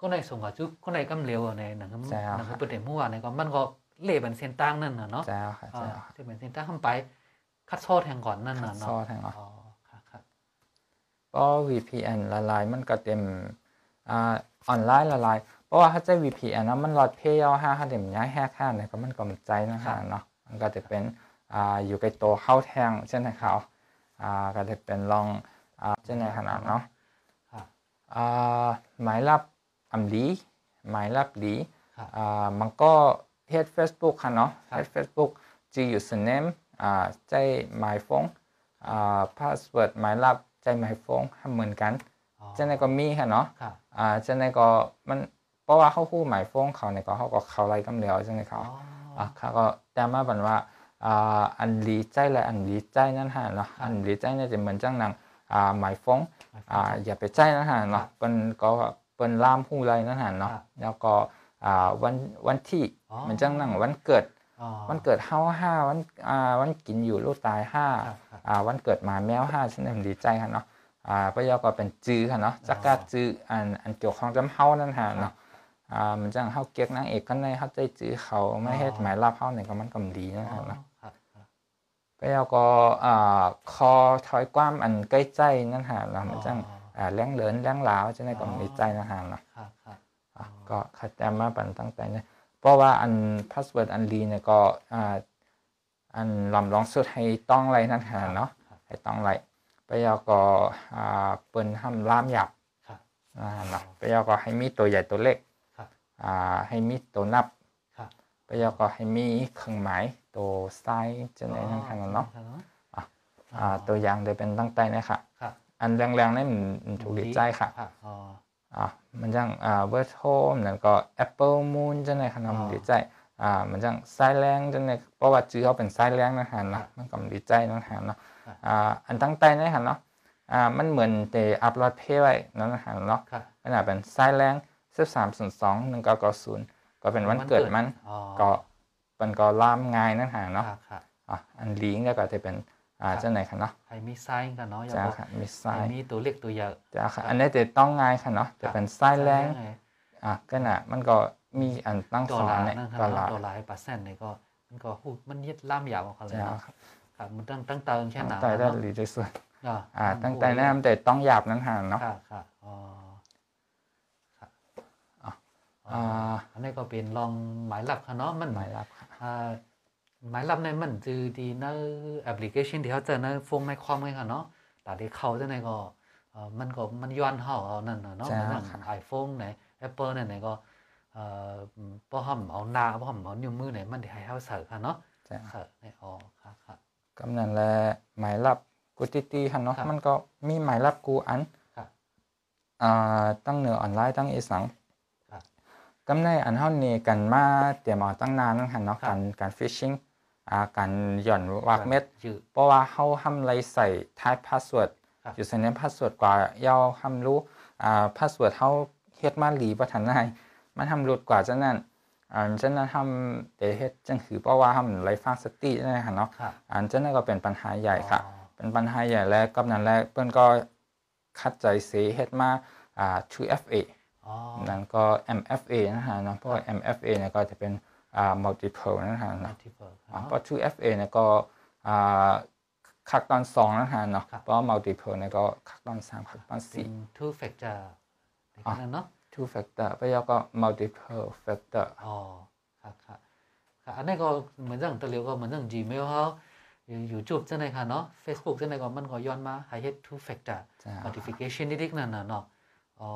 ก็ในส่งกับจุก็ในกำเหลวอะในหนังหือใช่ครับหนังหือเปิ้นเด็มหัวในก็มันก็เล่เป็นเส้นตั้งนั่นน่ะเนาะแจ้วค่ะอ่าแจ้วค่ะที่เป็นเส้นตั้งขึ้นไป คัดโซแทงก่อนนั่นคัน่ะดเนาะซ้อแทงเหรออ๋อค่ะค่ะเพราะ VPN ละลายมันก็เต็มอ่าออนไลน์ละลายเพราะว่าถ้าจะ VPN นะมันรอดเพย์เอาห้าห้าเต็มย้ายแฮกห้าเนี่ยก็มันก็มันใจนะคะเนาะมันก็จะเป็นอ่าอยู่ใกล้ตัวเข้าแทงเช่นไหนเขาอ่าก็จะเป็นลองอ่าเช่นไหนขนาดเนาะค่ะอ่า หมายลับอำลีหมายลับหลีค่ะอ่ามันก็เฮ็ด Facebook ค่ะเนาะครับเฮ็ด Facebook G username อ่าใจหมายฟงอ่า password หมายลับใจหมายฟงเหมือนกันอ๋อเจ้าในก็มีค่ะเนาะค่ะอ่าเจ้าในก็มันเพราะว่าเขาคู่หมายฟงเขาเนี่ยก็เขาก็เข้าไล่กำเหลียวเจ้าในเขาอ๋ออะเขาก็แต่มาบันว่าอ่าอันลีใจและอันลีใจนั่นฮะเนาะครับอันลีใจเนี่ยจะเหมือนจังหนังอ่า หมายฟงอ่าอ่าอย่าไปใจนะฮะเนาะเปิ้นก็เปิ้นล่ามผู้ไรนั่นฮะเนาะครับแล้วก็อ่าวันวันที่อ๋อมันจังหนังวันเกิดอ๋อวันเกิดเฮาห้าวันอ่าวันกินอยู่ลูกตายห้าครับครับอ่าวันเกิดหมาแมวห้าฉันดีใจค่ะเนาะอ่าพระยาก็เป็นจื้อค่ะเนาะจักกาจื้ออันอันเกี่ยวข้องจำเฮานั่นฮะเนาะอ่ามันจังเฮาเกียกนางเอกกันในเฮาใจจื้อเขาไม่เฮ็ดหมายลาบเฮาเนี่ยก็มันก็ดีนะอ๋อฮะเนาะครับครับ พระยาก็อ่าคอถอยความอันใกล้ใจนั่นฮะเนาะมันจังอ๋ออ่าเลี้ยงเหลินเลี้ยงหลาวจะได้ก็มีใจนะฮะเนาะครับครับอะก็ขัดแย้งมาปันตั้งแต่เนี่ยเพราะว่าอันพาสเวิร์ดอันลีเนี่ยก็อ่าอันลำลองสุดให้ต้องไรนั่นฮะเนาะครับให้ต้องไรไปยาก็อ่าเปิ้นห้ามล่ามหยับครับอ่าเนาะไปยาก็ให้มีตัวใหญ่ตัวเล็กครับอ่าให้มีตัวนับครับไปยาก็ให้มีเครื่องหมาย ตัวไซส์จะไหนนั่นค่ะเนาะอ๋ออ่าตัวอย่างจะเป็นตั้งแต่เนี่ยค่ะครับอันแรงๆนี่มันมันถูกดีใจค่ะครับอ๋ออะมันจังอ่าเบอร์โทรนั่นก็ Apple Moon จังได๋ขนาดมันอ๋อดีใจอ่ามันจังสายแรงจังได๋เพราะว่าชื่อเขาเป็นสายแรงนะฮะครัเนาะบมันก็ดีใจนะฮะเนาะครับอ่าอันตั้งใจนะฮะเนาะอ่ามันเหมือนแต่อัพโหลดเพย์ไว้นั่นนะฮะเนาะครับขนาดเป็นสายแรง1302 1990ก็เป็นวันเกิดมันอ๋ อก็มันก็ล่ามง่ายนั่นฮะเนาะครับครับอะอันลิงก์ก็จะเป็นอ่าครับจังได๋ค่ะเนาะให้มีไซส์กันเนาะอย่าจ้าบอกค่ะมีให้สายมีตัวเล็กตัวใหญ่จ้าค่ะอันนี้จะต้องง่ายค่ะเนาะจะเป็นสายแรงไงอะก็น่ะมันก็มีอันตั้งตัวสอลานเนี่ยนั่นคก็รับลาตัวลายเปอร์เซ็นต์นี่ก็มันก็หูมันยึดล่ามยาวเขาเลยจ้าเนาะครับครับมันตั้งตั้งเติงแค่ตั้งหนาแต่ได้เนาะหรือที่สุดอ่าอ่าตั้งแต่แนะนำแต่ต้องหยาบนั้นหาเนาะครับครับอ๋อครับอะ อ่าอันนี้ก็เป็นลองหมายลับค่ะเนาะมันหมายรับค่ะอ่าหมายลับในมันจือดีในแอปพลิเคชันที่เขาเจอในโฟงในคอมไงค่ะเนาะแต่ที่เขาจะในก็เอ่อมันก็มันย้อนเฮาเอานั่นน่ะเนาะใช่เหมือนค่ะไอโฟนไหน Apple ไหนไหนก็เอ่อบ่ห่อมเอาหน้าบ่ห่อมเอานิ้วมือไหนมันที่ให้เฮาเสิร์ชค่ะเนาะใช่เสิร์ชในอ๋อครับครับกำนันและหมายรับกูติตีค่ะเนาะครับมันก็มีหมายรับกูอันครับอ่าตั้งเหนือออนไลน์ตั้งอีสังครับ กำในอันเฮานี่กันมาเตรียมเอาตั้งนานนั่นหั่นเนาะครับการการฟิชชิงอ่าการหย่อนวากเม็ดจือเพราะว่าเฮาทำไรใส่ท้ายพาสเวิร์ดครับอยู่ใส่ในพาสเวิร์ดกว่าเยาทำรู้อ่าพาสเวิร์ดเฮาเฮ็ดมาหลีบ่ทันได้มันทำหลุดกว่าจังนั้นอ่าฉะนั้นทำแต่เฮ็ดจังคือเพราะว่าทำไรฟังสตินั่นแหละค่ะเนาะครับอันฉะนั้นก็เป็นปัญหาใหญ่ค่ะอ๋อเป็นปัญหาใหญ่และกับนั้นแหละเพิ่นก็คัดใจเสียเฮ็ดมาอ่า 2FA อ๋อ นั้นก็ MFA นะฮะเนาะเพราะว่า MFA เนี่ยก็จะเป็นอ่า multiple นะฮะเนาะ multiple อ่าเนาะเพราะ 2FA เนี่ยก็อ่าคักตอนสองนะฮะเนาะครับเพราะว่า multiple เนี่ยก็คักตอนสามคักตอนเป็สี่น two factor ในขณะเนาะ two factor ไปยอก็ multiple factor อ๋อครับครับครับอันนี้ก็เหมือนอย่างตะเลียวก็เหมือนอย่าง Gmail เขาอยู่ YouTube จังไดค่ะเนาะ Facebook จังไดก็มันก็ย้อนมาให้เฮ็ด two factor จ้า notification นิดๆนั่นน่ะเนาะอ๋อ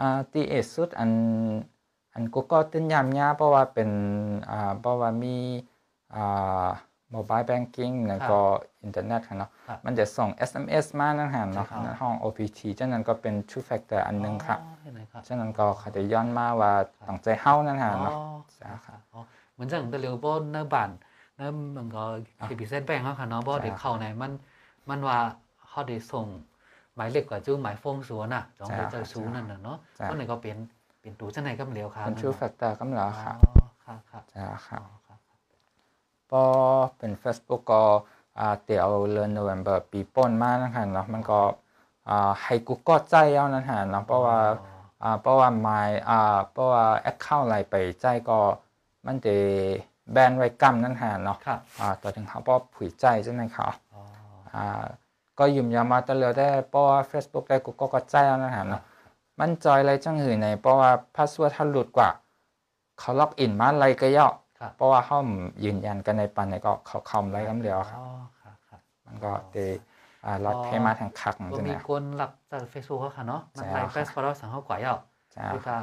อ่าที่เอดสุดอันอันกูก็ตื่นยามยาเพราะว่าเป็นอ่าเพราะว่ามีอ่า mobile banking แล้วก็อินเทอร์เน็ตค่ะเนาะครับมันจะส่ง SMS มานั่นฮะเนาะใช่ครับในห้อง OPT ฉะนั้นก็เป็น two factor อันหนึงค่ะอ๋อเห็นไหมครับฉะนั้นก็เขาจะย้อนมาว่าต้องใจเฮานั่นฮะอ๋อเนาะครัจ้าบค่ะอ๋อเหมือนอย่างตะเลียวบ่ในบ้านในมันก็เคบิเส้นแป้งเขาค่ะเนาะบ่ได้เข้าในมันมันว่าเขาได้ส่ง หมายเลขกว่าจู้หมายฟงสัวน่ะจองไปเจอซูนั่นน่ะเนาะจ้าก็นี่ก็เป็นเป็นตัวจังไดก็เหลียวค่ะเป็น two factor ก็แล้วค่ะอ๋อครับครับจ้าค่ะอ๋อครับพอเป็น Facebook ก็อ่าเดี๋ยวเดือนโนเวมเบอร์ปีป้นมานั่นฮะเนาะมันก็อ่าให้กูก็ใจเอานั่นฮะเนาะเพราะว่าอ่าเพราะว่า my อ่าเพราะว่า account อะไรไปใจก็มันจะแบนไว้กำนั่นฮะเนาะครับอ่าต่อถึงเขาก็ผุยใจใช่ไหมครับอ๋ออ่า ก็ยืมยามาตลอดได้เพราะว่า Facebook ได้กูก็ก็ใจเอานั่นฮะเนาะมันจอยอะไรจังหือในเพราะว่าพาสเวิร์ดถ้าหลุดกว่า เขาล็อกอินมาอะไรก็ย่อครับเพราะว่าเขายืนยันกันในปันในก็เขาคอมไรกันเดียวครับอ๋อครับครับมันก็เดอ่าล็อตเพย์มาทางคักก็ใช่ไหมมีคนรับจาก Facebook เขาค่ะเนาะมันใช่ไล่ครับเฟซฟอลโล่สั่งเขากว่าเยาจ้าคือก็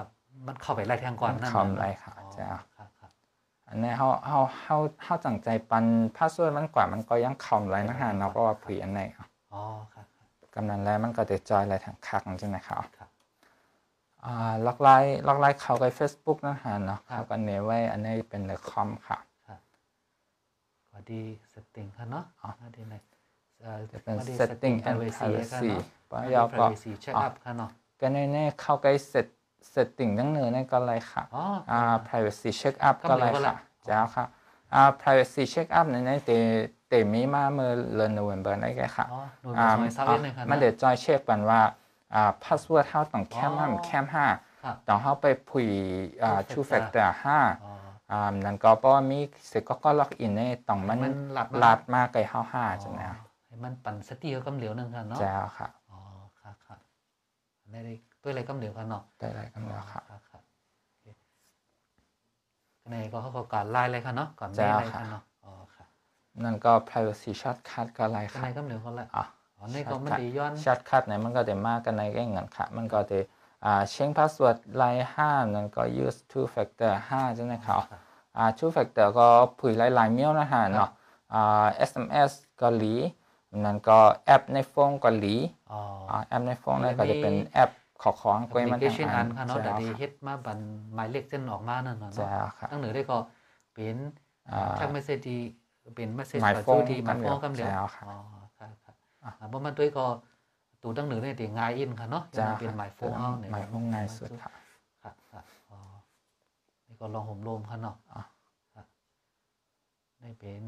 มันเข้าไปไล่ทางก่อนนั่นเข้าน่ะไล่ค่ะอ๋อจ้าครับครับอันนี้เขาเขาเขาเขาจังใจปันพาสเวิร์ดมันกว่ามันก็ยังคอมไรนะฮะเนาะเพราะว่าผุยอันไหนครับ อ๋อครับครับกำนันแล้วมันก็จะจอยอะไรทางคักใช่ไหมครับครับอ่าล็อกไลน์ล็อกไลน์เขาไป Facebook นะฮะเนาะครับเขาก็เนไว้อันนี้เป็นในคอมค่ะครับก็ดีสติงค่ะเนาะอ๋อก็ดีในเอ่อจะเป็นก็ดี setting and privacy ค่ะ privacy เนาะเพราะก็ดียาวก็ privacy check up ค่ะเนาะก็ในนี้เข้าไป set setting ตั้งเนื้อในก็เลยค่ะอ๋ออ่า privacy check up ก็ก็มีเลยก็ละค่ะจ้าค่ะ อ่า privacy check up ในนี้เตเตมีมาเมื่อเดือนโนเวมเบอร์นี่แกค่ะอ๋อหน่วยอ่าซอยซาเว่นเลยค่ะมันเนาะเดี๋ยวจอยเช็คกันว่าอ่าพาสเวิร์ดเฮาต้องแคมอ๋อห้าแคมห้าครับต้องเฮาไปผุยอ่า Two ทูแฟกเตอ factor ร์ห้าอ๋ออ่านั่นก็เพราะว่ามีเสร็จก็ก็ล็อกอินในต้องมันมันหลัดมาลาดมากไกลเฮาห้าจังนะอ๋อให้มันปั่นสติเขากำเหลียวหนึงค่ะเนาะจ้าค่ะอ๋อครับครับได้ได้ด้วยอะไรกำเหลียวค่ะเนาะได้ไรกันแล้วค่ะครับครับโอเคก็ ในก็เขาก็การไล่เลยค่ะเนาะก่อนไม่จ้าไล่ค่ะค่ะเนาะอ๋อค่ะนั่นก็ privacy shortcut ก็อะไรก็ค่ะในกำเหลียวเขาแหละอะอ๋อในก็มันดีย้อน shortcut เนี่ยมันก็จะมากันในแง่เงินค่ะ มันก็จะอ่าเช็คพาสเวิร์ดไลน์ห้านั่นก็ use two factor ห้าใช่ไหมครับครับอ่า two factor ก็ผุยหลายๆเมียวนะฮะเนาะอ่า SMS เกาหลีนั่นก็แอปในโฟนเกาหลีอ๋ออ่าแอปในโฟนนั่นแล้วก็จะเป็นมีแอป ขอของแอปกล้วยพมันลิเคทางชันอันค่ะเนาะจ้แต่ดีค่ะเฮ็ดมาบันหมายเลขเส้นออกมานั่นน่ะจ้าเนาะค่ะตั้งเหนือได้ก็เป็นอ่าแค่เมสเซจดีเป็นเมสเซจหมายกับฟ้องสู้ที่หมายฟ้องกำกำเหเหลีลียยววค่ะอ๋อครับครับอ่าบ่มันด้วยก็ตูตั้งเหนือเนี่ยติง่ายอินค่ะเนาะจ้ายังเป็นหมายฟ้องเอาเนี่ยหมายฟ้องง่ายสุดค่ะครับครับอ๋อนี่ก็ลองห่มโลมค่ะเนาะอะครับนี่เป็น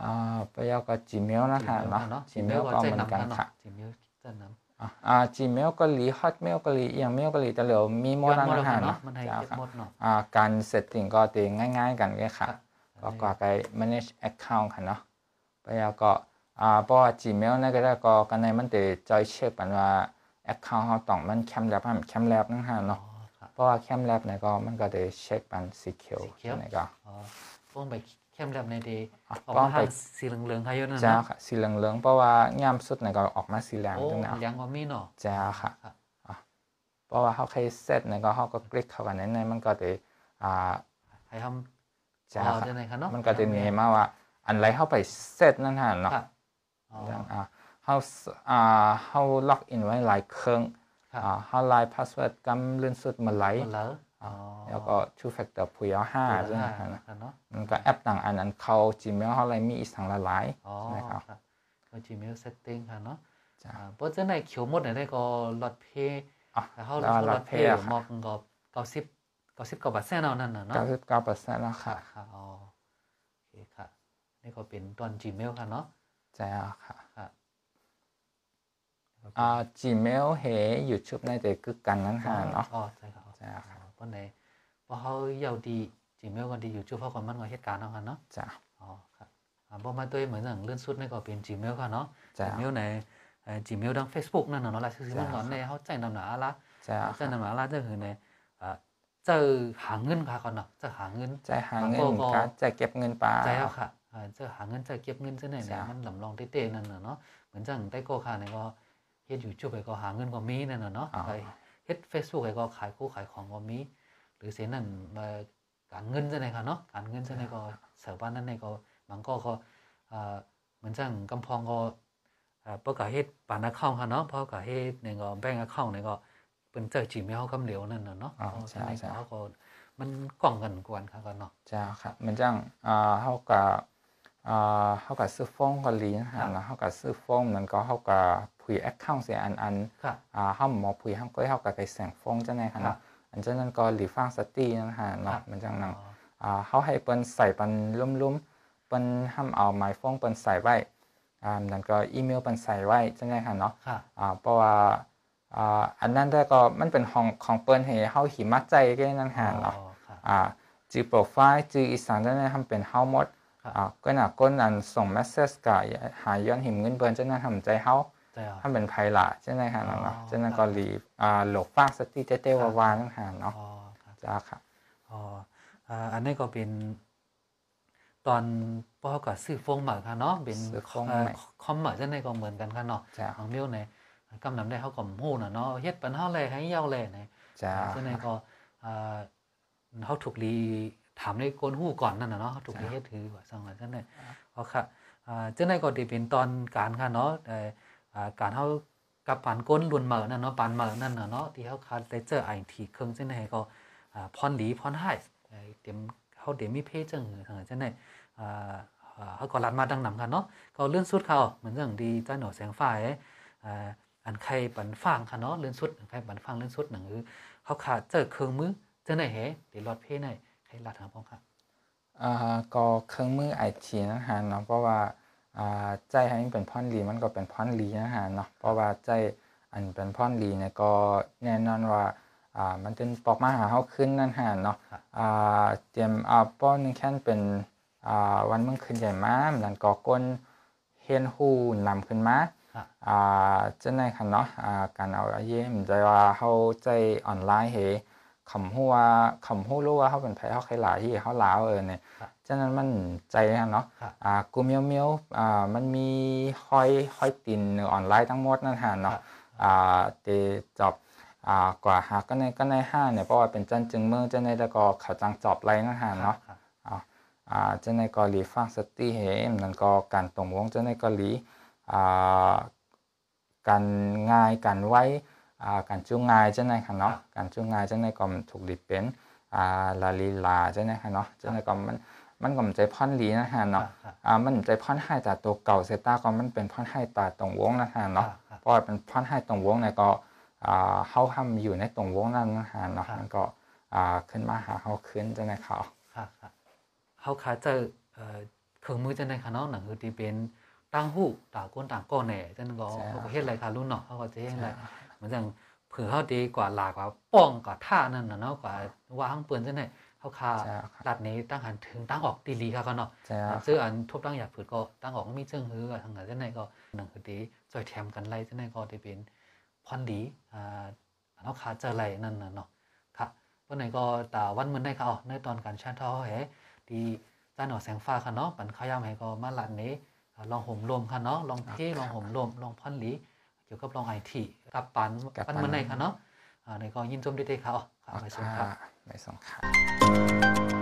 อ่าไปยาวกับ Gmail นะฮะเนาะเนาะ Gmail ก็เหมือนกันค่ะจีเมลเจ้านำ อะอ่า Gmail เกาหลี Hotmail เกาหลีเอียงเมลเกาหลีแต่เหลือมีหมดแล้วย้อนหมดนะฮะแล้วเนาะมันให้จ้าเก็บค่ะหมดเนาะอ่าการ setting ก็ตีง่าย ๆ กันเลยค่ะครับก็กว่าไป manage account ค่ะเนาะไปยาวก็อ่าเพราะว่า Gmail นั่นก็ได้ก็กันในมันจะจอยเช็คกันว่า account เราต้องมันแคมแลบมันแคมแลบนั่นฮะอ๋อเนาะครับเพราะว่าแคมแลบเนี่ยก็มันก็จะเช็คมัน secure secure ใช่ไหมก็อ๋อพวกไป เข้มแลบในดีอะออกป้อมางไปทางสีเหลืองๆค่ะอยนั่นจ้านะค่ะ สีเหลืองๆเพราะว่ายามสุดเนี่ยก็ออกมาสีแดงโอ้จังนะยังว่ามีเนาะจ้าค่ะครับเพราะว่าเขาเคยเซตเนี่ยก็เขาก็คลิกเข้ากันในในมันก็จะอ่าให้ทำจ้าอ๋อค่ะได้ไหนคะเนาะมันก็จะเนมาว่า อันไรเข้าไปเซตนั่นฮะเนาะครับอ๋ออย่างอ่าเขาอ่าเขาล็อกอินไว้หลายเครื่องครับอ่าเขาไลน์พาสเวิร์ดกำลื่นสุดเมื่อไหร่หมดแล้วอ๋อ แล้วก็ two factor ผู้ยาวห้าตัวใช่ไหมห้าครับนะครับเนาะมันก็แอปต่างอันอันเข้า Gmail เขาอะไรมีอีกทางละหลายอ๋อนะครับครับก็ Gmail setting ค่ะเนาะจ้ะอ่าเพราะฉะนั้นเขียวหมดเนี่ยได้ก็ลอดเพย์อ๋อแล้วเขาแล้วเขาลลออดดเพเพย์ย์อะค่ะมอกก็เก้าสิบเก้าสิบกว่าบาทแสนเอานั่นน่ะเนาะเก้าสิบเก้าเปอร์เซ็นต์แล้วค่ะค่ะค่ะอ๋อโอเคค่ะ นี่ก็เป็นตอน Gmail ค่ะเนาะใช่ค่ะค่ะอ่า Gmail เฮ YouTube ในแต่คือกันนั้นค่ะเนาะอ๋อใช่ค่ะใช่ค่ะ อ๋อเพราะไหนเพราะเขาเยาวดี Gmail ก็ดีอยู่ช่วเขาคนมันก็เหตุการณ์เอาค่ะเนาะจ้ะอ๋อครับอ่าบอกมาตัวเหมือนอย่างเลื่อนสุดนี่ก็เป็น Gmail ค่ะเนาะจ้ะ Gmail ในเอ่อ Gmail ดัง Facebook นั่นน่ะเนาะล่ะซื่อๆมันก่อนในเขาใจนำหนาละจ้ะใจนำหนาละก็คือในอ่าเจอหาเงินค่ะก่อนเนาะเจอหาเงินใจหาเงินบางคนก็ก็ใจเก็บเงินปลาใจเอาค่ะอ่าเจอหาเงินเจอเก็บเงินซะไหนเนี่ยจ้ะมันลำลองเต้ๆนั่นน่ะเนาะเหมือนจังได้โกค่ะเนี่ยก็เฮ็ด YouTube ไปก็หาเงินก็มีนั่นน่ะเนาะ อ๋อไปเฮ็ด Facebook ไปก็ขายคู่ขายของก็มี หรือเสียนั่นมาการเงินซะไหนค่ะเนาะการเงินซะไหนก็เสิร์ฟบ้านนั่นในก็บางก็ก็อ่าเหมือนจังกำพองก็อ่าปกะเฮ็ดปาน account ค่ะเนาะเพราะกะเฮ็ดในก็แบงก์ account ในก็เป็นเจอ Gmail กำเหลวนั่นน่ะเนาะอ๋อเพราะใช่ฉะนั้นใช่เขาก็มันกล่องกันกวนค่ะก่อนเนาะจ้ะค่ะเหมือนจังอ่าเฮากับอ่าเฮากับซื้อฟงก็ลีนะครัฮะบเนาะเฮากับซื้อฟงมันก็เฮากับ ผุยแอคเคาท์เสียอันอันค่ะอ่าเฮาหมอผุยเฮาก็เฮากับไปแสงฟงจังได๋ค่ะครัเนาะบอันจังนั้นก็หลีฟังสตินะฮะครัเนาะบมันจังนั้นอ๋ออ่าเขาให้เปิ้นใส่เปิ้นลุ่มๆเปิ้นห้ามเอาไม้ฟงเปิ้นใส่ไว้อ่านั่นก็อีเมลเปิ้นใส่ไว้จังได๋ค่ะเนาะค่ะอ่าเพราะว่าอ่าอันนั้นได้ก็มันเป็นของของเปิ้นให้เฮาหิมัดใจแค่นั้นค่ะเนาะอ๋อค่ะอ่าจือโปรไฟล์จืออีสานจังได๋ทำเป็นเฮาหมดครับอ่าก็น่ะก้นอันส่งเมสเซจก็หาย้อนหิมเงินเปิ้นจังนั้นทำใจเฮา ใจอะทำเป็นไผล่ะจังได๋ค่ะเนาะอ๋อจังนั้นก็รีอ่าโหลกฟังสติเต้ๆวาๆนั่นค่ะเนาะอ๋อครับจ้าค่ะอ๋ออ่าอันนี้ก็เป็นตอนปอกับซื้อฟงเหมือนกันเนาะเป็นซื้อฟงเอ่อใหม่คอมเหมือนกันในก็เหมือนกันค่ะเนาะจ้าบางเมียวในกำนำได้เขาก็ฮู้น่ะเนาะเฮ็ดปันเฮาเลยให้เยาเลยในจ้าฉะนั้นก็อ่าเขาถูกรีถามในกนฮู้ก่อนนั่นน่ะเนาะเขาถูกรีเฮ็ดถือว่าซั่งว่าซั่นน่ะเพราะค่ะอ่าจังได๋ก็สิเป็นตอนการค่ะเนาะเอ่ออ่า การเฮากับปานก้นล้วนเหมือนั่นเนาะปานเหมือนั่นเนาะที่เฮาคาได้เจอไอทีเครื่องจังได๋ก็พรหลีพรให้เอ่อเต็มเฮาเดี๋ยวมีเพจจังเออจังได๋อ่าเฮาก็รัดมาดังนำค่ะเนาะก็เลื่อนสุดเขาเหมือนจังดีจ้าหนอแสงฟ้าอ่าอันใครปันฟังค่ะเนาะเลื่อนสุดอันใครปันฟังเลื่อนสุดหนังคือเขาขาดเจอเครื่องมือเจอไหนเหเดี๋ยวรอดเพ่ไหนใครรัดหาพ้องค่ะอ่าก็เครื่องมือไอทีนะฮะเนาะเพราะว่า อ่าใจให้มันเป็นพรลีมันก็เป็นพรลีนะฮะเนาะเพราะว่าใจอันเป็นพรลีเนี่ยก็แน่นอนว่าอ่ามันเป็นปอกมาหาเฮาขึ้นนั่นฮะเนาะอ่าเตรียมอ่าป้อนหนึงแค่นเป็นอ่าวันมึงขึ้นใหญ่มานั่นก็ก้นเฮียนฮู้นำขึ้นมาค่ะอ่าจังได๋ค่ะเนาะอ่าการเอาอาเย่มใจว่าเฮาใจออนไลน์เฮคำฮู้ว่าคำฮู้รู้ว่าเฮาเป็นไผเฮาใครหลายที่เฮาลาวเออเนี่ยครับ ฉะนั้นมันใจอะเนาะค่ะอ่ากูเมียวเมียวอ่ามันมีห้อยห้อยตีนในออนไลน์ทั้งหมดนั่นฮะเนาะอ่าเตจอบอ่ากว่าหาก็ในก็ในห้าเนี่ยเพราะว่าเป็นจันจึงเมืองจังในแล้วก็เขาจังจอบไรนั่นฮะเนาะค่ะอ่าอ่าจังในเกาหลีฟังสติเฮมนั่นก็การตรงวงจังในเกาหลีอ่าการง่ายการไว้อ่าการจูงง่ายจังในค่ะเนาะการจูงง่ายจังในก็มันถูกดิเป็นอ่าลาลีลาจังในค่ะเนาะจังในก็มัน มันก็มันใจพ่อนหลีนะฮะเนาะค่ะอ่ามันใจพ่อนให้จากตัวเก่าเซต้าก็มันเป็นพ่อนให้ตาตรงวงนะฮะเนาะค่ะเพราะว่าเป็นพ่อนให้ตรงวงเนี่ยก็อ่าเฮาทำอยู่ในตรงวงนั้นนะฮะเนาะครับมันก็อ่าขึ้นมาหาเฮาขึ้นจังในเขาค่ะค่ะเขาขาดเจอเอ่อเครื่องมือจังไดค่ะเนาะหนังคือที่เป็นตั้งหู้ต่างคนต่างก้อนแหน่จังก็ใช่เขาก็เฮ็ดอะไรค่ะรุ่นเนาะเขาก็จะเฮ็ดอะไรเหมือนจังเผื่อเขาดีกว่าหลากกว่าป้องกว่าท่านั่นน่ะเนาะกว่าวางปืนจังได เขาขาใช่ครับรัดนี้ตั้งหันถึงตั้งออกดีลีค่ะก็เนาะใช่ครับซื้ออันทุบตั้งอยากผืดก็ตั้งออกมีเชิงหือกับทางไหนเจ้าไหนก็หนังคือดีจอยแถมกันไล่เจ้าไหนก็ได้เป็นพรดีอ่าเนาะขาเจอไรนั่นน่ะเนาะค่ะวันไหนก็ตาวันมื้อในค่ะอ๋อในตอนการชันทอเฮดีจ้าหนอแสงฟ้าค่ะเนาะปันข้าวยามให้ก็มาลัดนี้อ่าลองห่มรวมค่ะเนาะลองเทลองห่มรวมลองพรดีเกี่ยวกับลองไอทีกับปันปันมื้อในค่ะเนาะ ในก็ยินชมด้ๆครับขอค่